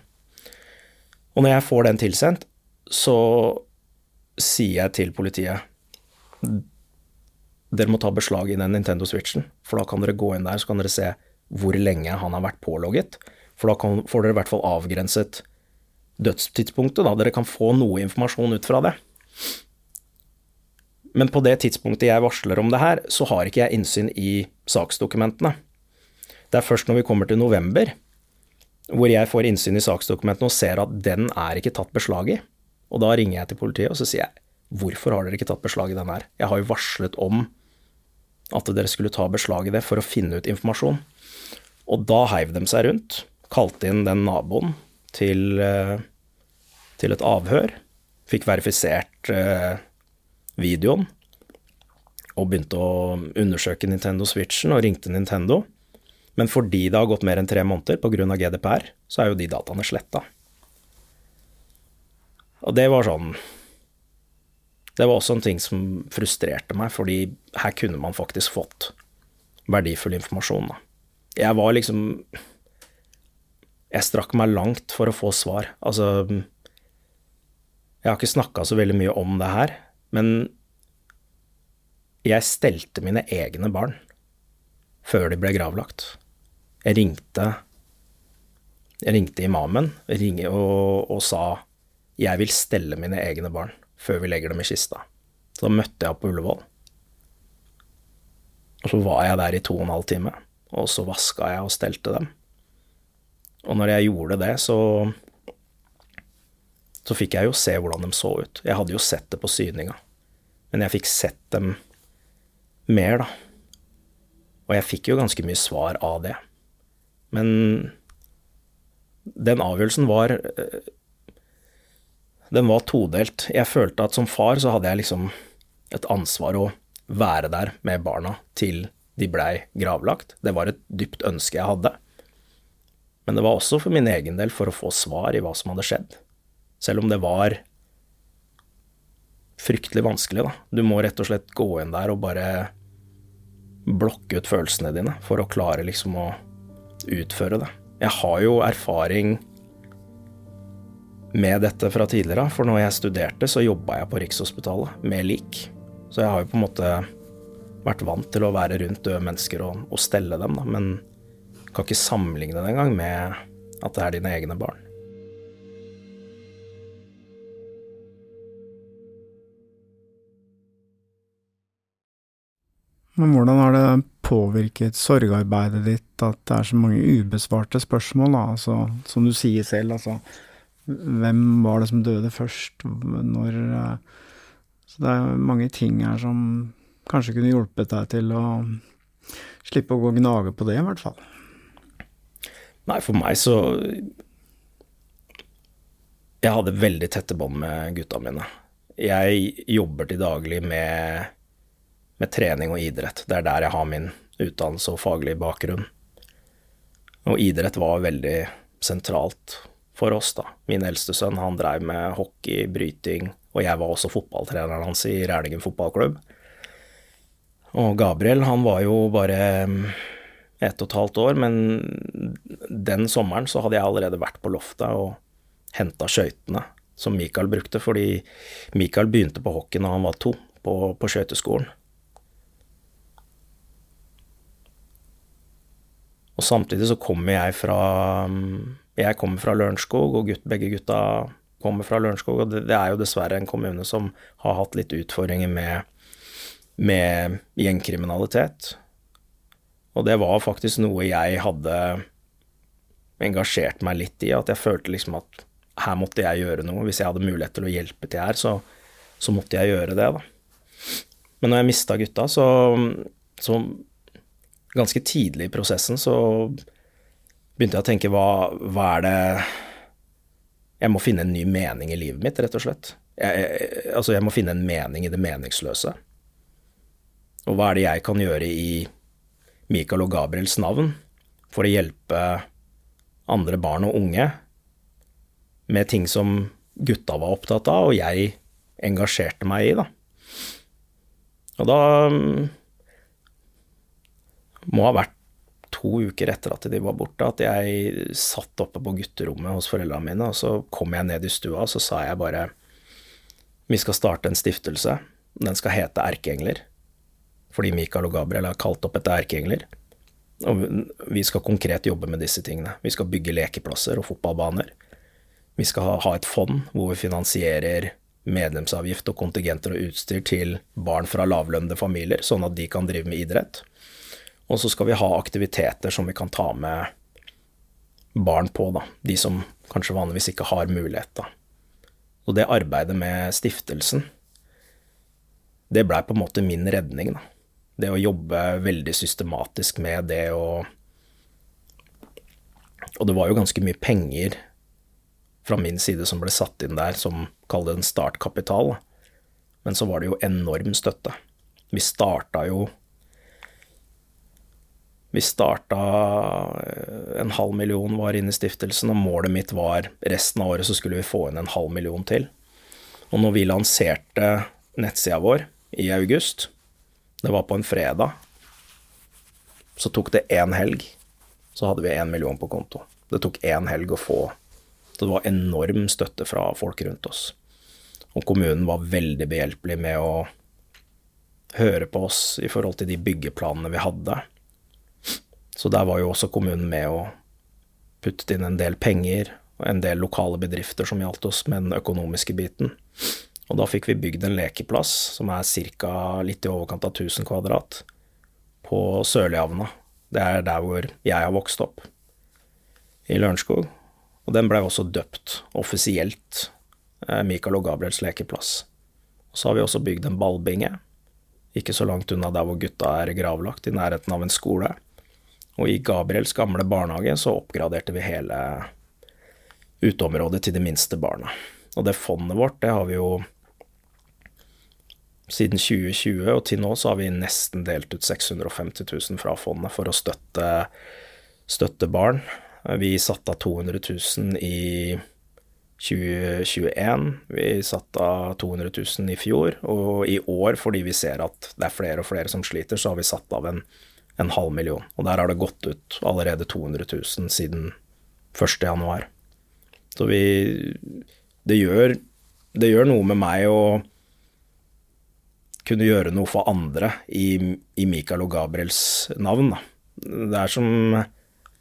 Og når jeg får den tilsendt, så sier jeg til politiet dere må ta beslag i den Nintendo Switchen, for da kan dere gå inn der så kan dere se hvor lenge han har vært pålogget. For da kan, får dere i hvert fall avgrenset dødstidspunktet, da dere kan få noe informasjon ut fra det. Men på det tidspunktet jeg varsler om det her, så har ikke jeg innsyn i saksdokumentene. Det er først når vi kommer til november, hvor jeg får innsyn i saksdokumentene og ser at den er ikke tatt beslag i. Og da ringer jeg til politiet og så sier jeg hvorfor har dere ikke tatt beslag i den her? Jeg har jo varslet om at dere skulle ta beslag i det for å finne ut informasjon. Og da heiv de seg rundt, kalte inn den naboen til, eh, til et avhør. Fikk verifisert eh, videoen og begynte å undersøke Nintendo Switchen og ringte Nintendo. Men fordi det har gått mer enn tre måneder pga. GDPR, så er jo de dataene sletta. Og det var sånn Det var også en ting som frustrerte meg, fordi her kunne man faktisk fått verdifull informasjon. Da. Jeg var liksom Jeg strakk meg langt for å få svar. Altså Jeg har ikke snakka så veldig mye om det her, men jeg stelte mine egne barn før de ble gravlagt. Jeg ringte Jeg ringte imamen og, og sa jeg vil stelle mine egne barn før vi legger dem i kista. Så da møtte jeg opp på Ullevål. Og så var jeg der i to og en halv time, og så vaska jeg og stelte dem. Og når jeg gjorde det, så så fikk jeg jo se hvordan de så ut. Jeg hadde jo sett det på syninga, men jeg fikk sett dem mer, da. Og jeg fikk jo ganske mye svar av det. Men den avgjørelsen var Den var todelt. Jeg følte at som far så hadde jeg liksom et ansvar å være der med barna til de blei gravlagt. Det var et dypt ønske jeg hadde. Men det var også for min egen del for å få svar i hva som hadde skjedd. Selv om det var fryktelig vanskelig, da. Du må rett og slett gå inn der og bare blokke ut følelsene dine for å klare liksom å utføre det. Jeg har jo erfaring med dette fra tidligere, for når jeg studerte, så jobba jeg på Rikshospitalet med lik. Så jeg har jo på en måte vært vant til å være rundt døde mennesker og, og stelle dem, da. Men kan ikke sammenligne det engang med at det er dine egne barn. Men hvordan har det påvirket sorgarbeidet ditt at det er så mange ubesvarte spørsmål, da? Altså, som du sier selv, altså Hvem var det som døde først? Når eh, Så det er mange ting her som kanskje kunne hjulpet deg til å slippe å gå og gnage på det, i hvert fall. Nei, for meg så Jeg hadde veldig tette bånd med gutta mine. Jeg jobber til daglig med med trening og idrett. Det er der jeg har min utdannelse og faglige bakgrunn. Og idrett var veldig sentralt for oss, da. Min eldste sønn, han dreiv med hockey, bryting, og jeg var også fotballtreneren hans i Rælingen fotballklubb. Og Gabriel, han var jo bare mm, ett og et halvt år, men den sommeren så hadde jeg allerede vært på loftet og henta skøytene som Mikael brukte, fordi Mikael begynte på hockey da han var to, på, på skøyteskolen. Og samtidig så kommer jeg fra Jeg kommer fra Lørenskog, og gutt, begge gutta kommer fra Lørenskog, og det, det, er jo dessverre en kommune som har hatt litt utfordringer med, med gjengkriminalitet. Og det var faktisk noe jeg hadde engasjert meg litt i, at jeg følte liksom at her måtte jeg gjøre noe. Hvis jeg hadde mulighet til å hjelpe til her, så, så måtte jeg gjøre det, da. Men når jeg mista gutta, så, så ganske tidlig i prosessen så begynte jeg å tenke hva, hva er det Jeg må finne en ny mening i livet mitt, rett og slett. Jeg, jeg, altså, jeg må finne en mening i det meningsløse. Og hva er det jeg kan gjøre i Michael og Gabriels navn for å hjelpe andre barn og unge med ting som gutta var opptatt av, og jeg engasjerte meg i, da. Og da må ha vært to uker etter at de var borte, at jeg satt oppe på gutterommet hos foreldrene mine, og så kom jeg ned i stua, og så sa jeg bare vi skal starte en stiftelse. Den skal hete Erkeengler, fordi Mikael og Gabriel har kalt opp etter erkeengler. Og vi skal konkret jobbe med disse tingene. Vi skal bygge lekeplasser og fotballbaner. Vi skal ha et fond hvor vi finansierer medlemsavgift og kontingenter og utstyr til barn fra lavlønnede familier, sånn at de kan drive med idrett. Og så skal vi ha aktiviteter som vi kan ta med barn på, da. De som kanskje vanligvis ikke har mulighet, da. Og det arbeidet med stiftelsen, det blei på en måte min redning, da. Det å jobbe veldig systematisk med det å Og det var jo ganske mye penger fra min side som ble satt inn der som, kall det en startkapital. Men så var det jo enorm støtte. Vi starta jo Vi starta eh, En halv million var inne i stiftelsen, og målet mitt var resten av året så skulle vi få inn en halv million til. Og når vi lanserte nettsida vår i august, det var på en fredag, så tok det én helg, så hadde vi én million på konto. Det tok én helg å få. Det var enorm støtte fra folk rundt oss. Og kommunen var veldig behjelpelig med å høre på oss i forhold til de byggeplanene vi hadde. Så der var jo også kommunen med å putte inn en del penger og en del lokale bedrifter som hjalp oss med den økonomiske biten. Og da fikk vi bygd en lekeplass som er ca. litt i overkant av 1000 kvadrat, på Sørlihavna. Det er der hvor jeg har vokst opp, i Lørenskog. Og den blei også døpt offisielt eh, Michael og Gabriels lekeplass. Og så har vi også bygd en ballbinge, ikke så langt unna der hvor gutta er gravlagt, i nærheten av en skole. Og i Gabriels gamle barnehage så oppgraderte vi hele uteområdet til de minste barna. Og det fondet vårt, det har vi jo siden 2020, og til nå så har vi nesten delt ut 650 000 fra fondet for å støtte, støtte barn. Vi satte av 200 000 i 2021, vi satte av 200 000 i fjor, og i år, fordi vi ser at det er flere og flere som sliter, så har vi satt av en, en halv million. Og der har det gått ut allerede 200 000 siden 1. januar. Så vi Det gjør, det gjør noe med meg å kunne gjøre noe for andre i, i Mikael og Gabriels navn. Da. Det er som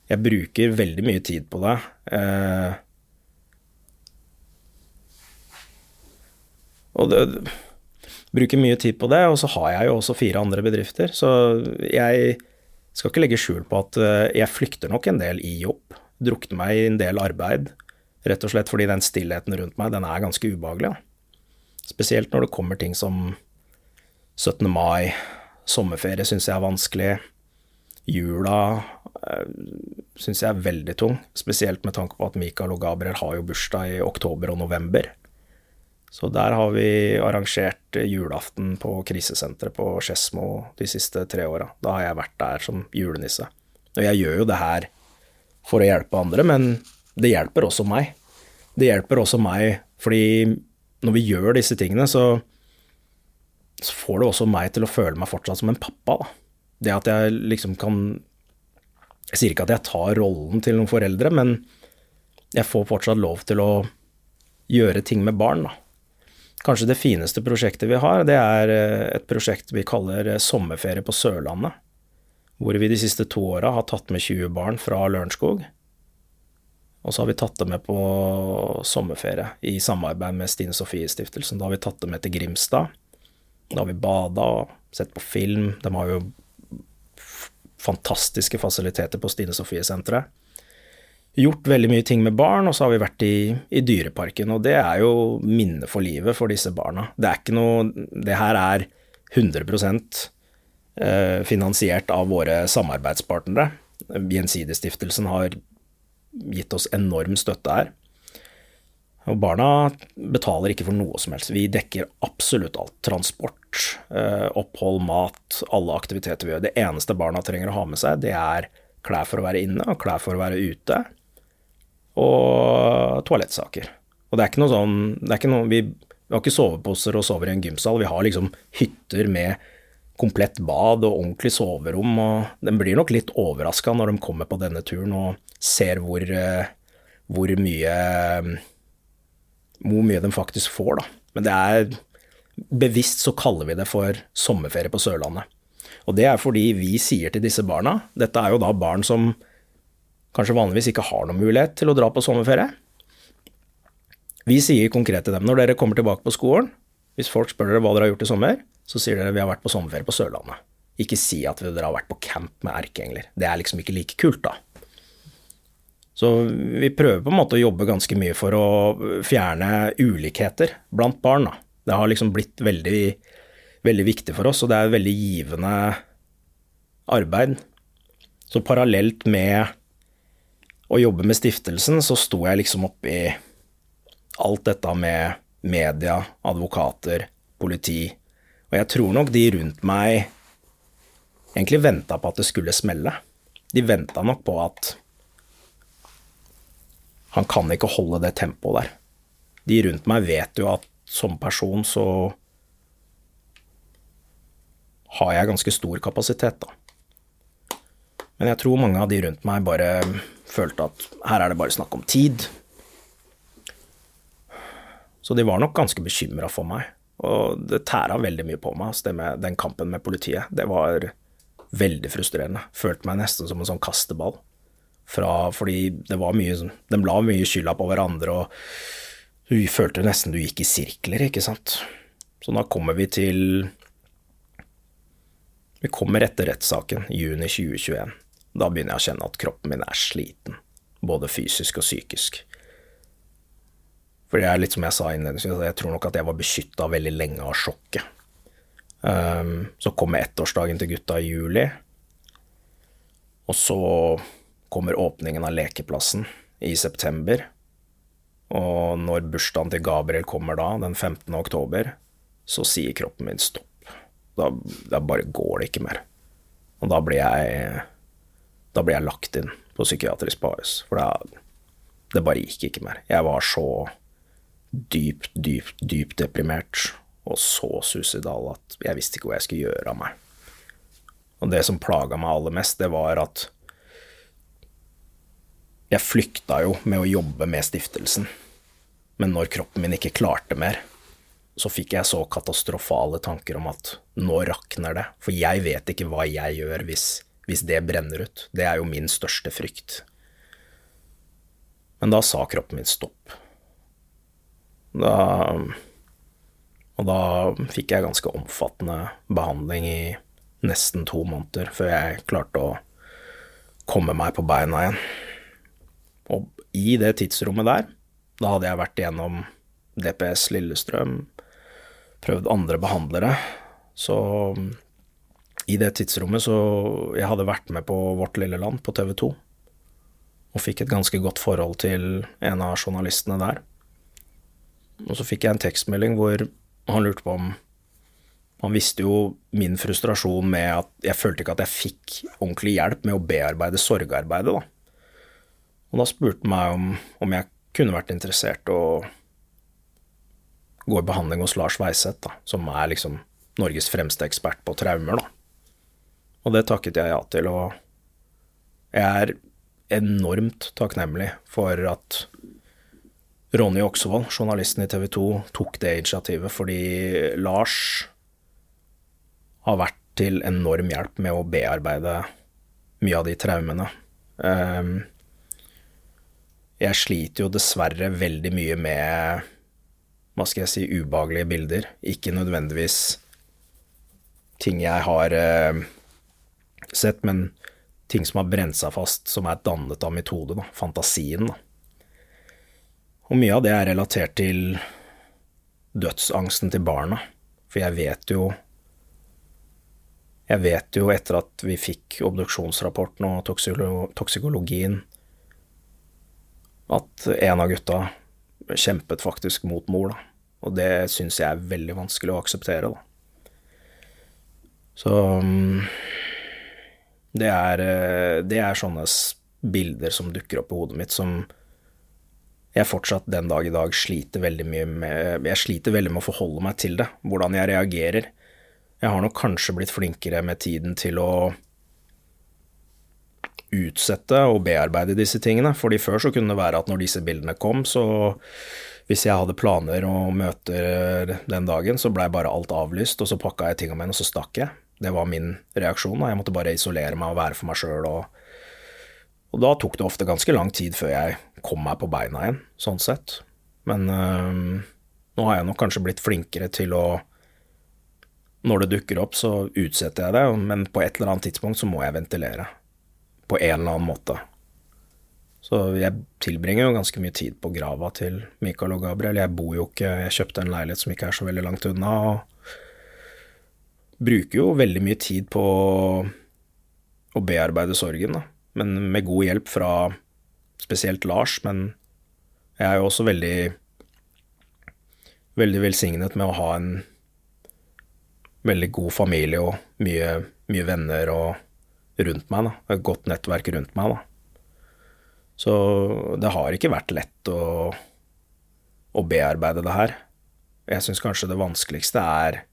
Jeg bruker veldig mye tid på det. Eh, og det bruker mye tid på det, og så har jeg jo også fire andre bedrifter. Så jeg skal ikke legge skjul på at eh, jeg flykter nok en del i jobb. Drukner meg i en del arbeid. Rett og slett fordi den stillheten rundt meg, den er ganske ubehagelig. Spesielt når det kommer ting som 17. mai, sommerferie syns jeg er vanskelig. Jula øh, syns jeg er veldig tung, spesielt med tanke på at Mikael og Gabriel har jo bursdag i oktober og november. Så der har vi arrangert julaften på krisesenteret på Skedsmo de siste tre åra. Da har jeg vært der som julenisse. Og jeg gjør jo det her for å hjelpe andre, men det hjelper også meg. Det hjelper også meg fordi når vi gjør disse tingene, så så får det også meg til å føle meg fortsatt som en pappa. Da. Det at jeg liksom kan Jeg sier ikke at jeg tar rollen til noen foreldre, men jeg får fortsatt lov til å gjøre ting med barn. Da. Kanskje det fineste prosjektet vi har, det er eh, et prosjekt vi kaller eh, Sommerferie på Sørlandet. Hvor vi de siste to åra har tatt med 20 barn fra Lørenskog. Og så har vi tatt det med på sommerferie i samarbeid med Stine Sofie Stiftelsen. Da har vi tatt det med til Grimstad. Da har vi bada og sett på film. De har jo fantastiske fasiliteter på Stine Sofie-senteret. Gjort veldig mye ting med barn, og så har vi vært i, i Dyreparken. Og det er jo minne for livet for disse barna. Det er ikke noe Det her er 100 eh, finansiert av våre samarbeidspartnere. Gjensidigestiftelsen har gitt oss enorm støtte her. Og barna betaler ikke for noe som helst. Vi dekker absolutt alt. Transport, eh, opphold, mat, alle aktiviteter vi gjør. Det eneste barna trenger å ha med seg, det er klær for å være inne og klær for å være ute, og toalettsaker. Og det er ikke noe sånn ikke noe, vi, vi har ikke soveposer og sover i en gymsal. Vi har liksom hytter med komplett bad og ordentlig soverom, og Den blir nok litt overraska når de kommer på denne turen og ser hvor, eh, hvor mye hvor mye de faktisk får, da. Men det er bevisst så kaller vi det for sommerferie på Sørlandet. Og det er fordi vi sier til disse barna Dette er jo da barn som kanskje vanligvis ikke har noen mulighet til å dra på sommerferie. Vi sier konkret til dem når dere kommer tilbake på skolen, hvis folk spør dere hva dere har gjort i sommer, så sier dere vi har vært på sommerferie på Sørlandet. Ikke si at dere har vært på camp med erkeengler. Det er liksom ikke like kult, da. Så vi prøver på en måte å jobbe ganske mye for å fjerne ulikheter blant barn. Da. Det har liksom blitt veldig, veldig viktig for oss, og det er veldig givende arbeid. Så parallelt med å jobbe med stiftelsen, så sto jeg liksom oppi alt dette med media, advokater, politi. Og jeg tror nok de rundt meg egentlig venta på at det skulle smelle. De venta nok på at han kan ikke holde det tempoet der. De rundt meg vet jo at som person så har jeg ganske stor kapasitet, da. Men jeg tror mange av de rundt meg bare følte at her er det bare snakk om tid. Så de var nok ganske bekymra for meg. Og det tæra veldig mye på meg, med den kampen med politiet. Det var veldig frustrerende. Følte meg nesten som en sånn kasteball. Fra, fordi det var mye sånn De la mye skylda på hverandre, og du følte nesten du gikk i sirkler, ikke sant. Så da kommer vi til Vi kommer etter rettssaken, juni 2021. Da begynner jeg å kjenne at kroppen min er sliten, både fysisk og psykisk. For det er litt som jeg sa innledningsvis, jeg tror nok at jeg var beskytta veldig lenge av sjokket. Um, så kommer ettårsdagen til gutta i juli, og så kommer åpningen av lekeplassen i september. Og når bursdagen til Gabriel kommer da, den 15. oktober, så sier kroppen min stopp. Da, da bare går det ikke mer. Og da blir jeg Da ble jeg lagt inn på psykiatrisk på For det, det bare gikk ikke mer. Jeg var så dypt, dypt, dypt deprimert og så suicidal at jeg visste ikke hva jeg skulle gjøre av meg. Og det som plaga meg aller mest, det var at jeg flykta jo med å jobbe med stiftelsen, men når kroppen min ikke klarte mer, så fikk jeg så katastrofale tanker om at nå rakner det, for jeg vet ikke hva jeg gjør hvis, hvis det brenner ut. Det er jo min største frykt. Men da sa kroppen min stopp. Da Og da fikk jeg ganske omfattende behandling i nesten to måneder før jeg klarte å komme meg på beina igjen. Og i det tidsrommet der, da hadde jeg vært igjennom DPS Lillestrøm, prøvd andre behandlere, så i det tidsrommet så Jeg hadde vært med på Vårt lille land på TV 2, og fikk et ganske godt forhold til en av journalistene der. Og så fikk jeg en tekstmelding hvor han lurte på om Han visste jo min frustrasjon med at jeg følte ikke at jeg fikk ordentlig hjelp med å bearbeide sorgarbeidet, da. Og da spurte han meg om, om jeg kunne vært interessert å gå i behandling hos Lars Weiseth, som er liksom Norges fremste ekspert på traumer, da. Og det takket jeg ja til, og jeg er enormt takknemlig for at Ronny Oksvold, journalisten i TV 2, tok det initiativet, fordi Lars har vært til enorm hjelp med å bearbeide mye av de traumene. Um, jeg sliter jo dessverre veldig mye med hva skal jeg si, ubehagelige bilder. Ikke nødvendigvis ting jeg har eh, sett, men ting som har brent seg fast, som er dannet av mitt da. Fantasien, da. Og mye av det er relatert til dødsangsten til barna. For jeg vet jo Jeg vet jo etter at vi fikk obduksjonsrapporten og toksikologien at en av gutta kjempet faktisk mot mor, da. Og det syns jeg er veldig vanskelig å akseptere, da. Så mm, det er, eh, det er sånne bilder som dukker opp i hodet mitt, som jeg fortsatt den dag i dag sliter veldig mye med Jeg sliter veldig med å forholde meg til det, hvordan jeg reagerer. Jeg har nok kanskje blitt flinkere med tiden til å utsette og bearbeide disse tingene. Fordi før så kunne det være at når disse bildene kom, så hvis jeg hadde planer og møter den dagen, så blei bare alt avlyst, og så pakka jeg tingene mine, og så stakk jeg. Det var min reaksjon. Da. Jeg måtte bare isolere meg og være for meg sjøl. Og, og, da tok det ofte ganske lang tid før jeg kom meg på beina igjen, sånn sett. Men øh, nå har jeg nok kanskje blitt flinkere til å Når det dukker opp, så utsetter jeg det, men på et eller annet tidspunkt så må jeg ventilere på en eller annen måte. Så jeg tilbringer jo ganske mye tid på grava til Michael og Gabriel. Jeg bor jo ikke Jeg kjøpte en leilighet som ikke er så veldig langt unna, og bruker jo veldig mye tid på å bearbeide sorgen, da. Men med god hjelp fra spesielt Lars, men jeg er jo også veldig veldig velsignet med å ha en veldig god familie og mye, mye venner og rundt meg, da. Et godt nettverk rundt meg, da. Så det har ikke vært lett å, å bearbeide det her. Jeg syns kanskje det vanskeligste er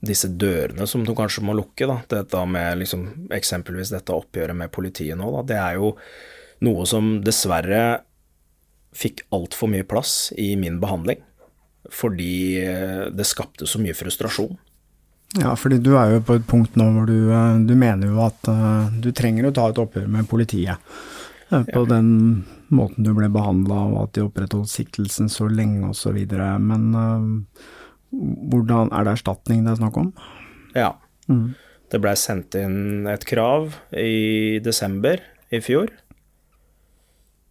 disse dørene som du kanskje må lukke, da. Dette med liksom, eksempelvis dette oppgjøret med politiet nå, da. Det er jo noe som dessverre fikk altfor mye plass i min behandling. Fordi eh, det skapte så mye frustrasjon. Ja, fordi du er jo på et punkt nå hvor du, eh, du mener jo at uh, du trenger å ta et oppgjør med politiet. På ja. den måten du ble behandla, og at de opprettholdt siktelsen så lenge osv. Men hvordan Er det erstatning det er snakk om? Ja. Mm. Det blei sendt inn et krav i desember i fjor.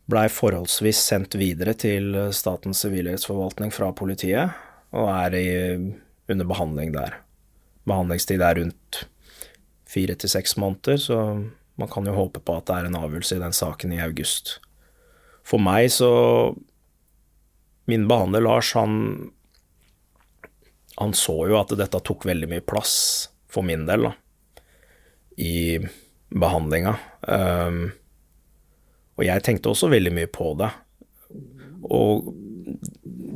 Blei forholdsvis sendt videre til Statens sivilrettsforvaltning fra politiet, og er i, under behandling der. Behandlingstid er rundt fire til seks måneder, så man kan jo håpe på at det er en avgjørelse i den saken i august. For meg så Min behandler Lars, han han så jo at dette tok veldig mye plass, for min del, da, i behandlinga. Um, og jeg tenkte også veldig mye på det. Og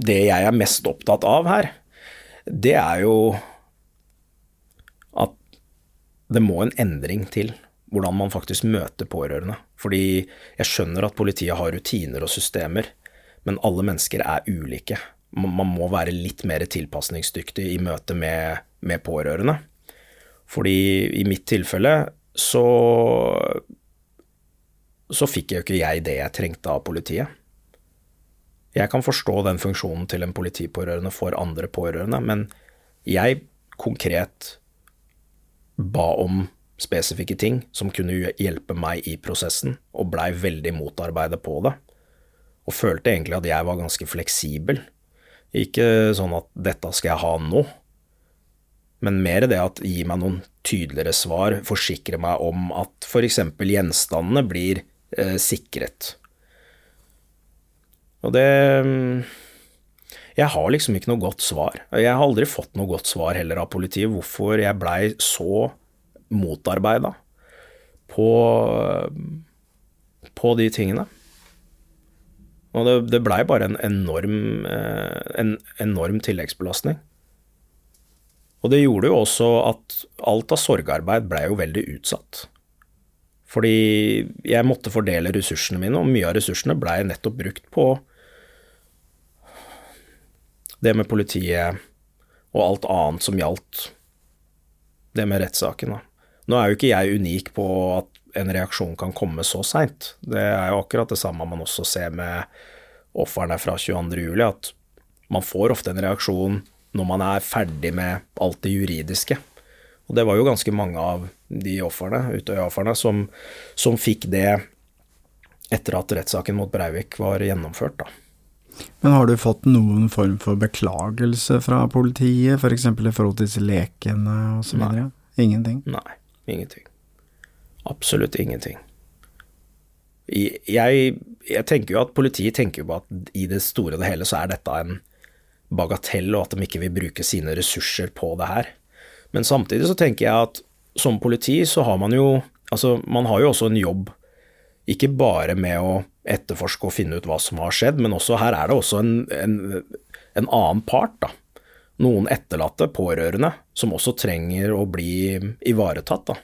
det jeg er mest opptatt av her, det er jo at det må en endring til hvordan man faktisk møter pårørende. Fordi jeg skjønner at politiet har rutiner og systemer, men alle mennesker er ulike man må være litt mer tilpasningsdyktig i møte med, med pårørende. Fordi i mitt tilfelle så så fikk jo ikke jeg det jeg trengte av politiet. Jeg kan forstå den funksjonen til en politipårørende for andre pårørende, men jeg konkret ba om spesifikke ting som kunne hjelpe meg i prosessen, og blei veldig motarbeidet på det. Og følte egentlig at jeg var ganske fleksibel ikke sånn at 'dette skal jeg ha nå', men mer det at gi meg noen tydeligere svar, forsikre meg om at f.eks. gjenstandene blir eh, sikret. Og det Jeg har liksom ikke noe godt svar. Jeg har aldri fått noe godt svar heller av politiet hvorfor jeg blei så motarbeida på, på de tingene. Og det, det blei bare en enorm, eh, en enorm tilleggsbelastning. Og det gjorde jo også at alt av sorgarbeid blei jo veldig utsatt. Fordi jeg måtte fordele ressursene mine, og mye av ressursene blei nettopp brukt på det med politiet og alt annet som gjaldt det med rettssaken. Nå er jo ikke jeg unik på at en reaksjon kan komme så seint. Det er jo akkurat det samme man også ser med ofrene fra 22.07, at man får ofte en reaksjon når man er ferdig med alt det juridiske. Og det var jo ganske mange av de ofrene, Utøya-ofrene, som, som, fikk det etter at rettssaken mot Breivik var gjennomført, da. Men har du fått noen form for beklagelse fra politiet, f.eks. For i forhold til disse lekene osv.? Ingenting? Nei, ingenting. Absolutt ingenting. Jeg, jeg, tenker jo at politiet tenker på at i det store og det hele så er dette en bagatell, og at de ikke vil bruke sine ressurser på det her. Men samtidig så tenker jeg at som politi så har man jo Altså, man har jo også en jobb, ikke bare med å etterforske og finne ut hva som har skjedd, men også her er det også en, en, en annen part, da. Noen etterlatte, pårørende, som også trenger å bli ivaretatt, da.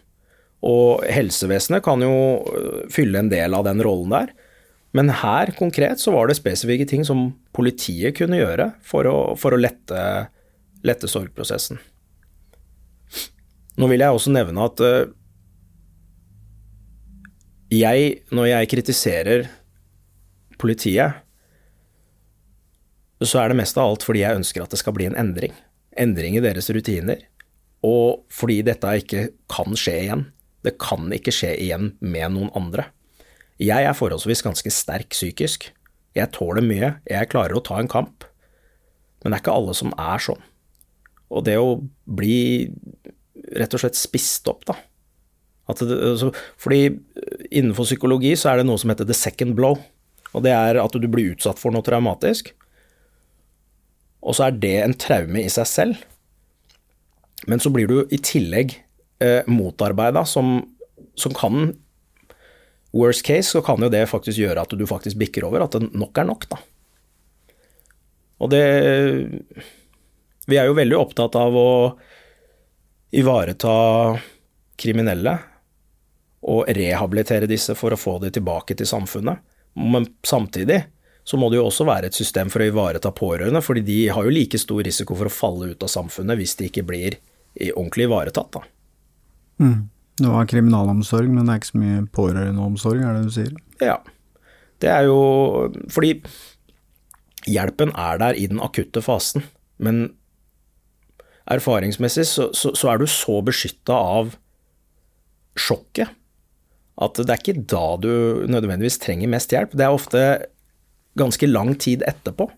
Og helsevesenet kan jo øh, fylle en del av den rollen der. Men her konkret så var det spesifikke ting som politiet kunne gjøre for å, for å lette, lette, sorgprosessen. Nå vil jeg også nevne at øh, jeg, når jeg kritiserer politiet, så er det mest av alt fordi jeg ønsker at det skal bli en endring. Endring i deres rutiner. Og fordi dette ikke kan skje igjen. Det kan ikke skje igjen med noen andre. Jeg er forholdsvis ganske sterk psykisk. Jeg tåler mye, jeg klarer å ta en kamp. Men det er ikke alle som er sånn. Og det å bli rett og slett spist opp, da. Det, altså, fordi innenfor psykologi så er det noe som heter the second blow. Og det er at du blir utsatt for noe traumatisk. og så er det en traume i seg selv. Men så blir du i tillegg eh, motarbeida, som, som kan Worst case så kan jo det faktisk gjøre at du faktisk bikker over, at nok er nok, da. Og det Vi er jo veldig opptatt av å ivareta kriminelle og rehabilitere disse for å få dem tilbake til samfunnet. Men samtidig så må det jo også være et system for å ivareta pårørende, fordi de har jo like stor risiko for å falle ut av samfunnet hvis de ikke blir ordentlig ivaretatt. Da. Mm. Det var kriminalomsorg, men det er ikke så mye pårørendeomsorg, er det du sier? Ja. Det er jo fordi hjelpen er der i den akutte fasen, men erfaringsmessig så, så, så er du så beskytta av sjokket at det er ikke da du nødvendigvis trenger mest hjelp. Det er ofte ganske lang tid etterpå.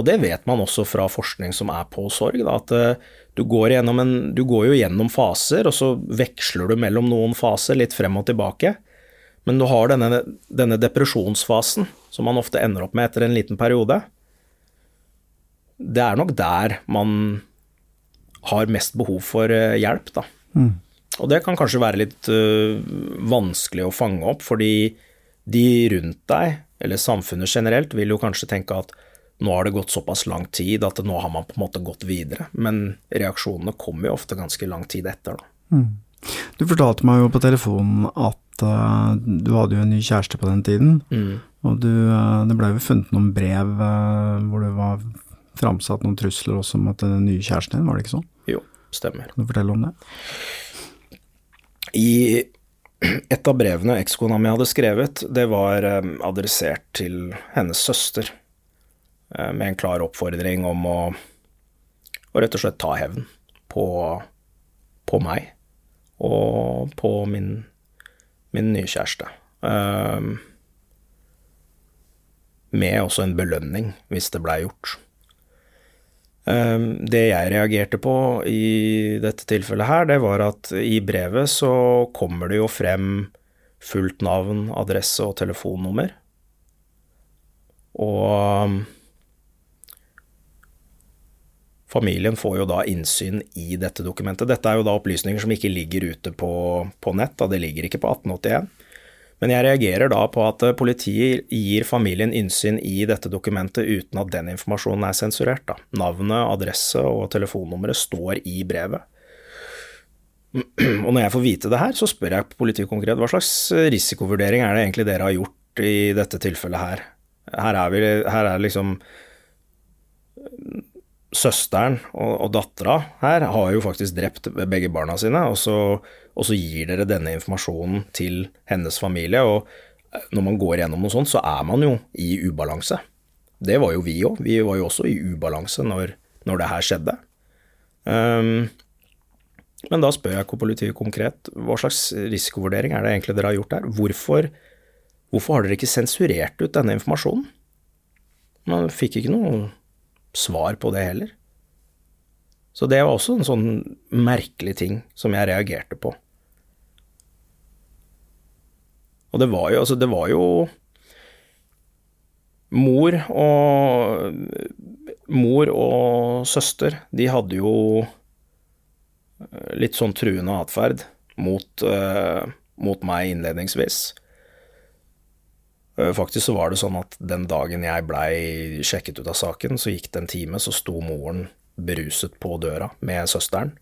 Og det vet man også fra forskning som er på sorg, da, at eh, du går, en, du går, jo gjennom faser, og så veksler du mellom noen faser litt frem og tilbake. Men du har denne, denne depresjonsfasen, som man ofte ender opp med etter en liten periode. Det er nok der man har mest behov for eh, hjelp, da. Mm. Og det kan kanskje være litt uh, vanskelig å fange opp, fordi de rundt deg, eller samfunnet generelt, vil jo kanskje tenke at nå har det gått såpass lang tid at nå har man på en måte gått videre. Men reaksjonene kommer jo ofte ganske lang tid etter, da. Mm. Du fortalte meg jo på telefonen at uh, du hadde jo en ny kjæreste på den tiden. Mm. Og du, uh, det ble jo funnet noen brev uh, hvor det var framsatt noen trusler også om at den nye kjæresten din, var det ikke sånn? Jo, stemmer. Kan du fortelle om det? I et av brevene ekskona mi hadde skrevet, det var adressert til hennes søster. Eh, med en klar oppfordring om å, å rett og slett ta hevn på, på, meg og på min, min nye kjæreste. Um, med også en belønning, hvis det blei gjort. Um, det jeg reagerte på i dette tilfellet her, det var at i brevet så kommer det jo frem fullt navn, adresse og telefonnummer. Og Familien får jo da innsyn i dette dokumentet. Dette er jo da opplysninger som ikke ligger ute på, på nett, da det ligger ikke på 1881. Men jeg reagerer da på at politiet gir familien innsyn i dette dokumentet uten at den informasjonen er sensurert. Da. Navnet, adresse og telefonnummeret står i brevet. Og når jeg får vite det her, så spør jeg politiet konkret hva slags risikovurdering er det egentlig dere har gjort i dette tilfellet her. Her er, vi, her er liksom søsteren og, og dattera her har jo faktisk drept begge barna sine, og så, og så, gir dere denne informasjonen til hennes familie. Og når man går gjennom noe sånt, så er man jo i ubalanse. Det var jo vi òg. Vi var jo også i ubalanse når, når det her skjedde. Um, men da spør jeg politiet konkret hva slags risikovurdering er det egentlig dere har gjort her? Hvorfor, hvorfor har dere ikke sensurert ut denne informasjonen? Man fikk ikke noe svar på det heller. Så det var også en sånn merkelig ting som jeg reagerte på. Og det var jo, altså, det var jo Mor og Mor og søster, de hadde jo litt sånn truende atferd mot, uh, mot meg innledningsvis. Eh, faktisk så var det sånn at den dagen jeg blei sjekket ut av saken, så gikk det en time, så sto moren beruset på døra med søsteren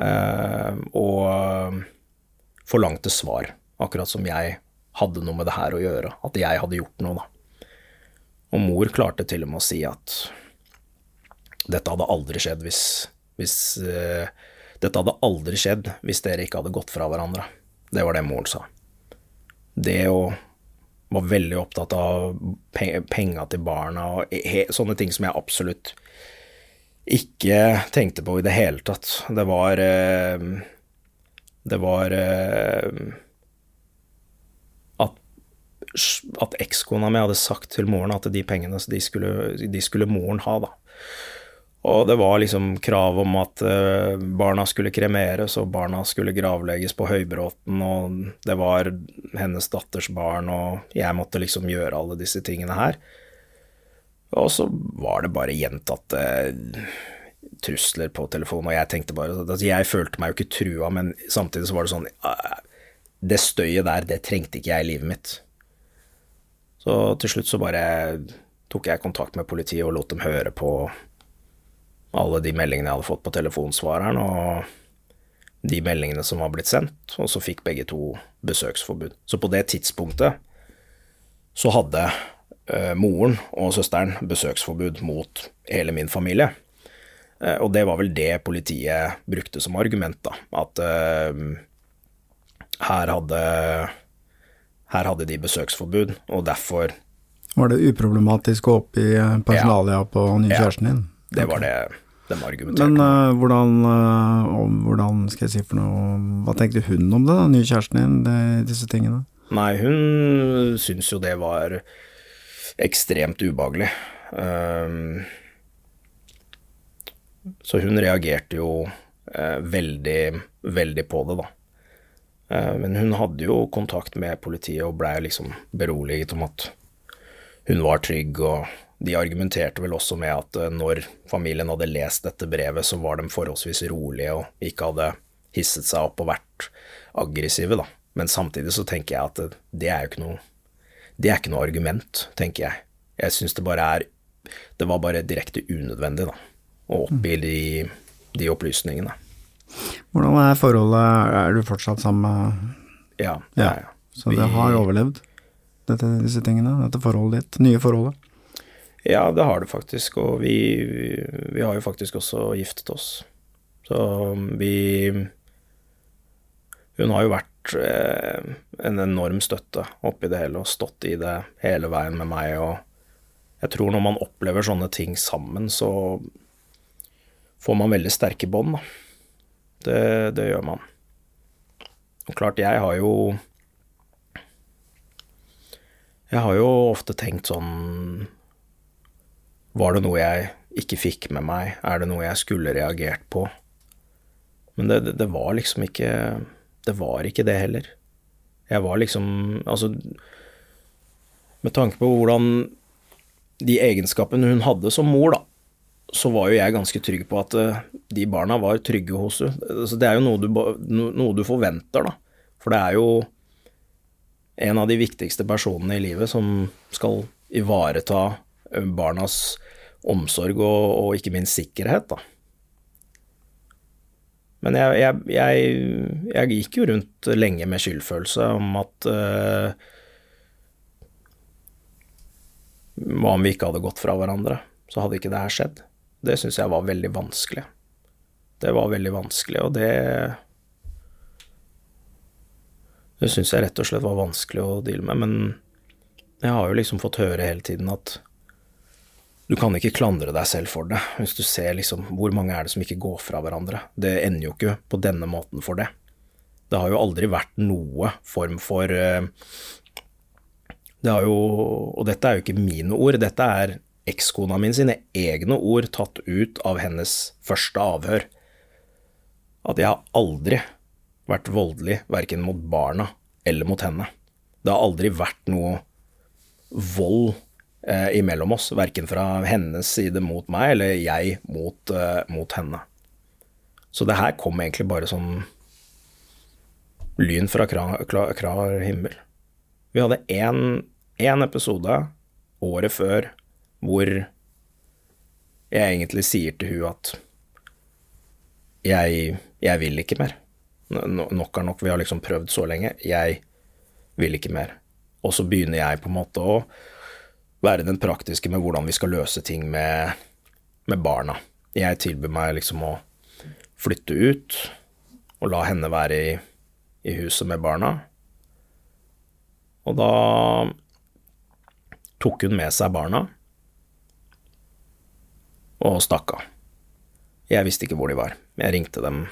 eh, og forlangte svar, akkurat som jeg hadde noe med det her å gjøre, at jeg hadde gjort noe, da. Og mor klarte til og med å si at dette hadde aldri skjedd hvis, hvis uh, Dette hadde aldri skjedd hvis dere ikke hadde gått fra hverandre. Det var det moren sa. Det å var veldig opptatt av penga til barna og sånne ting som jeg absolutt ikke tenkte på i det hele tatt. Det var eh, Det var eh, at, at ekskona mi hadde sagt til moren at de pengene de skulle, de skulle moren ha, da. Og det var liksom krav om at uh, barna skulle kremeres, og barna skulle gravlegges på Høybråten, og det var hennes datters barn, og jeg måtte liksom gjøre alle disse tingene her. Og så var det bare gjentatte trusler på telefonen, og jeg tenkte bare altså Jeg følte meg jo ikke trua, men samtidig så var det sånn Det støyet der, det trengte ikke jeg i livet mitt. Så til slutt så bare tok jeg kontakt med politiet og lot dem høre på alle de meldingene jeg hadde fått på telefonsvareren, og de meldingene som var blitt sendt, og så fikk begge to besøksforbud. Så på det tidspunktet så hadde eh, moren og søsteren besøksforbud mot hele min familie. Eh, og det var vel det politiet brukte som argument, da. At eh, her hadde her hadde de besøksforbud, og derfor Var det uproblematisk å oppgi personalia ja. på nye kjæresten din? Det var det de argumenterte Men uh, hvordan, uh, hvordan, skal jeg si for noe Hva tenkte hun om det, da, nye kjæresten din, det, disse tingene? Nei, hun syntes jo det var ekstremt ubehagelig. Um, så hun reagerte jo uh, veldig, veldig på det, da. Uh, men hun hadde jo kontakt med politiet og blei liksom beroliget om at hun var trygg og de argumenterte vel også med at eh, når familien hadde lest dette brevet, så var de forholdsvis rolige og ikke hadde hisset seg opp og vært aggressive, da. Men samtidig så tenker jeg at det er jo ikke noe Det er ikke noe argument, tenker jeg. Jeg syns det bare er Det var bare direkte unødvendig, da, å oppgi de, de opplysningene. Hvordan er forholdet, er du fortsatt sammen med Ja, ja. ja. Så det har overlevd, dette, disse tingene, dette forholdet ditt, nye forholdet? Ja, det har det faktisk, og vi, vi har jo faktisk også giftet oss. Så vi Hun har jo vært eh, en enorm støtte oppi det hele og stått i det hele veien med meg, og jeg tror når man opplever sånne ting sammen, så får man veldig sterke bånd, da. Det, det gjør man. Og klart, jeg har jo Jeg har jo ofte tenkt sånn var det noe jeg ikke fikk med meg? Er det noe jeg skulle reagert på? Men det, det, det, var liksom ikke Det var ikke det heller. Jeg var liksom Altså, med tanke på hvordan de egenskapene hun hadde som mor, da, så var jo jeg ganske trygg på at uh, de barna var trygge hos henne. Altså, det er jo noe du, noe du forventer, da. For det er jo en av de viktigste personene i livet som skal ivareta barnas omsorg og, og ikke minst sikkerhet, da. Men jeg, jeg, jeg, jeg, gikk jo rundt lenge med skyldfølelse om at uh, Hva om vi ikke hadde gått fra hverandre? Så hadde ikke det her skjedd. Det syns jeg var veldig vanskelig. Det var veldig vanskelig, og det Det syns jeg rett og slett var vanskelig å deale med, men jeg har jo liksom fått høre hele tiden at du kan ikke klandre deg selv for det, hvis du ser liksom hvor mange er det som ikke går fra hverandre. Det ender jo ikke på denne måten for det. Det har jo aldri vært noe form for eh, Det har jo Og dette er jo ikke mine ord, dette er ekskona min sine egne ord tatt ut av hennes første avhør. At jeg har aldri vært voldelig verken mot barna eller mot henne. Det har aldri vært noe vold eh, imellom oss, verken fra hennes side mot meg eller jeg mot, eh, mot henne. Så det her kom egentlig bare som lyn fra klar, himmel. Vi hadde én episode året før hvor jeg egentlig sier til hun at jeg, jeg vil ikke mer. Nok er nok, vi har liksom prøvd så lenge. Jeg vil ikke mer. Og så begynner jeg på en måte å være den praktiske med hvordan vi skal løse ting med, med barna. Jeg tilbyr meg liksom å flytte ut og la henne være i, i huset med barna. Og da tok hun med seg barna og stakk av. Jeg visste ikke hvor de var. Jeg ringte dem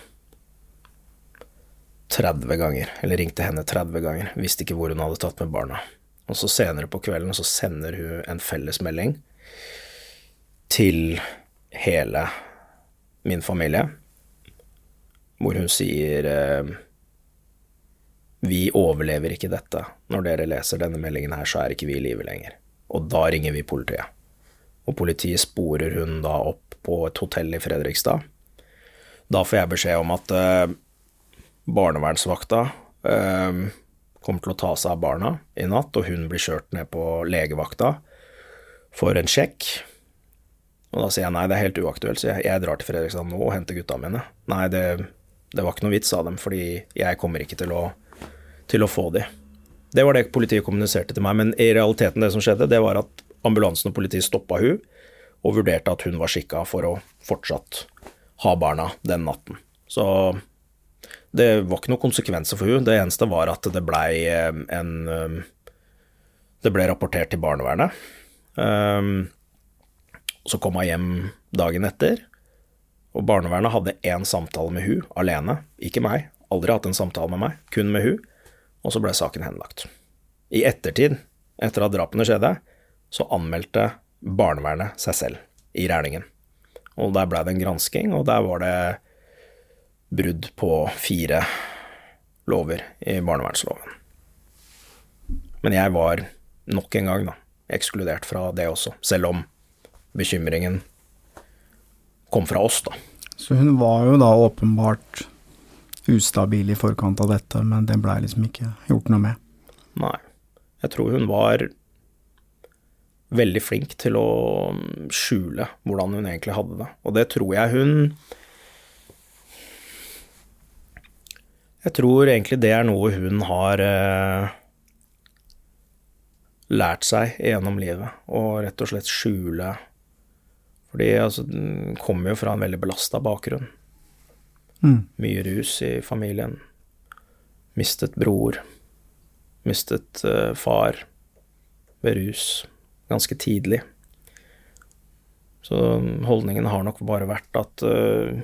30 ganger, eller ringte henne 30 ganger. Visste ikke hvor hun hadde tatt med barna. Og så senere på kvelden så sender hun en fellesmelding til hele min familie, hvor hun sier eh, Vi overlever ikke dette. Når dere leser denne meldingen her, så er ikke vi i live lenger. Og da ringer vi politiet. og politiet sporer hun da opp på et hotell i Fredrikstad. Da får jeg beskjed om at eh, barnevernsvakta eh, kommer til å ta seg av barna i natt, og hun blir kjørt ned på legevakta for en sjekk. Og da sier jeg nei, det er helt uaktuelt, så jeg, jeg drar til Fredrikstad nå og henter gutta mine. Nei, det, det var ikke noe vits, sa dem, fordi jeg kommer ikke til å, til å få de. Det var det politiet kommuniserte til meg, men i realiteten det som skjedde, det var at ambulansen og politiet stoppa hun og vurderte at hun var skikka for å fortsatt ha barna den natten. Så det var ikke noen konsekvenser for hun. Det eneste var at det blei eh, en eh, Det ble rapportert til barnevernet. Um, så kom hun hjem dagen etter, og barnevernet hadde én samtale med hun alene, ikke meg. Aldri hatt en samtale med meg, kun med hun. Og så ble saken henlagt. I ettertid, etter at drapene skjedde, så anmeldte barnevernet seg selv i Rælingen. Og der blei det en gransking, og der var det brudd på fire lover i barnevernsloven. Men jeg var nok en gang da, ekskludert fra det også, selv om bekymringen kom fra oss, da. Så hun var jo da åpenbart ustabil i forkant av dette, men det blei liksom ikke gjort noe med? Nei. Jeg tror hun var veldig flink til å skjule hvordan hun egentlig hadde det. Og det tror jeg hun Jeg tror egentlig det er noe hun har eh, lært seg gjennom livet, og rett og slett skjule Fordi altså, den kommer jo fra en veldig belasta bakgrunn. Mm. Mye rus i familien. Mistet bror. Mistet eh, far ved rus ganske tidlig. Så holdningen har nok bare vært at uh,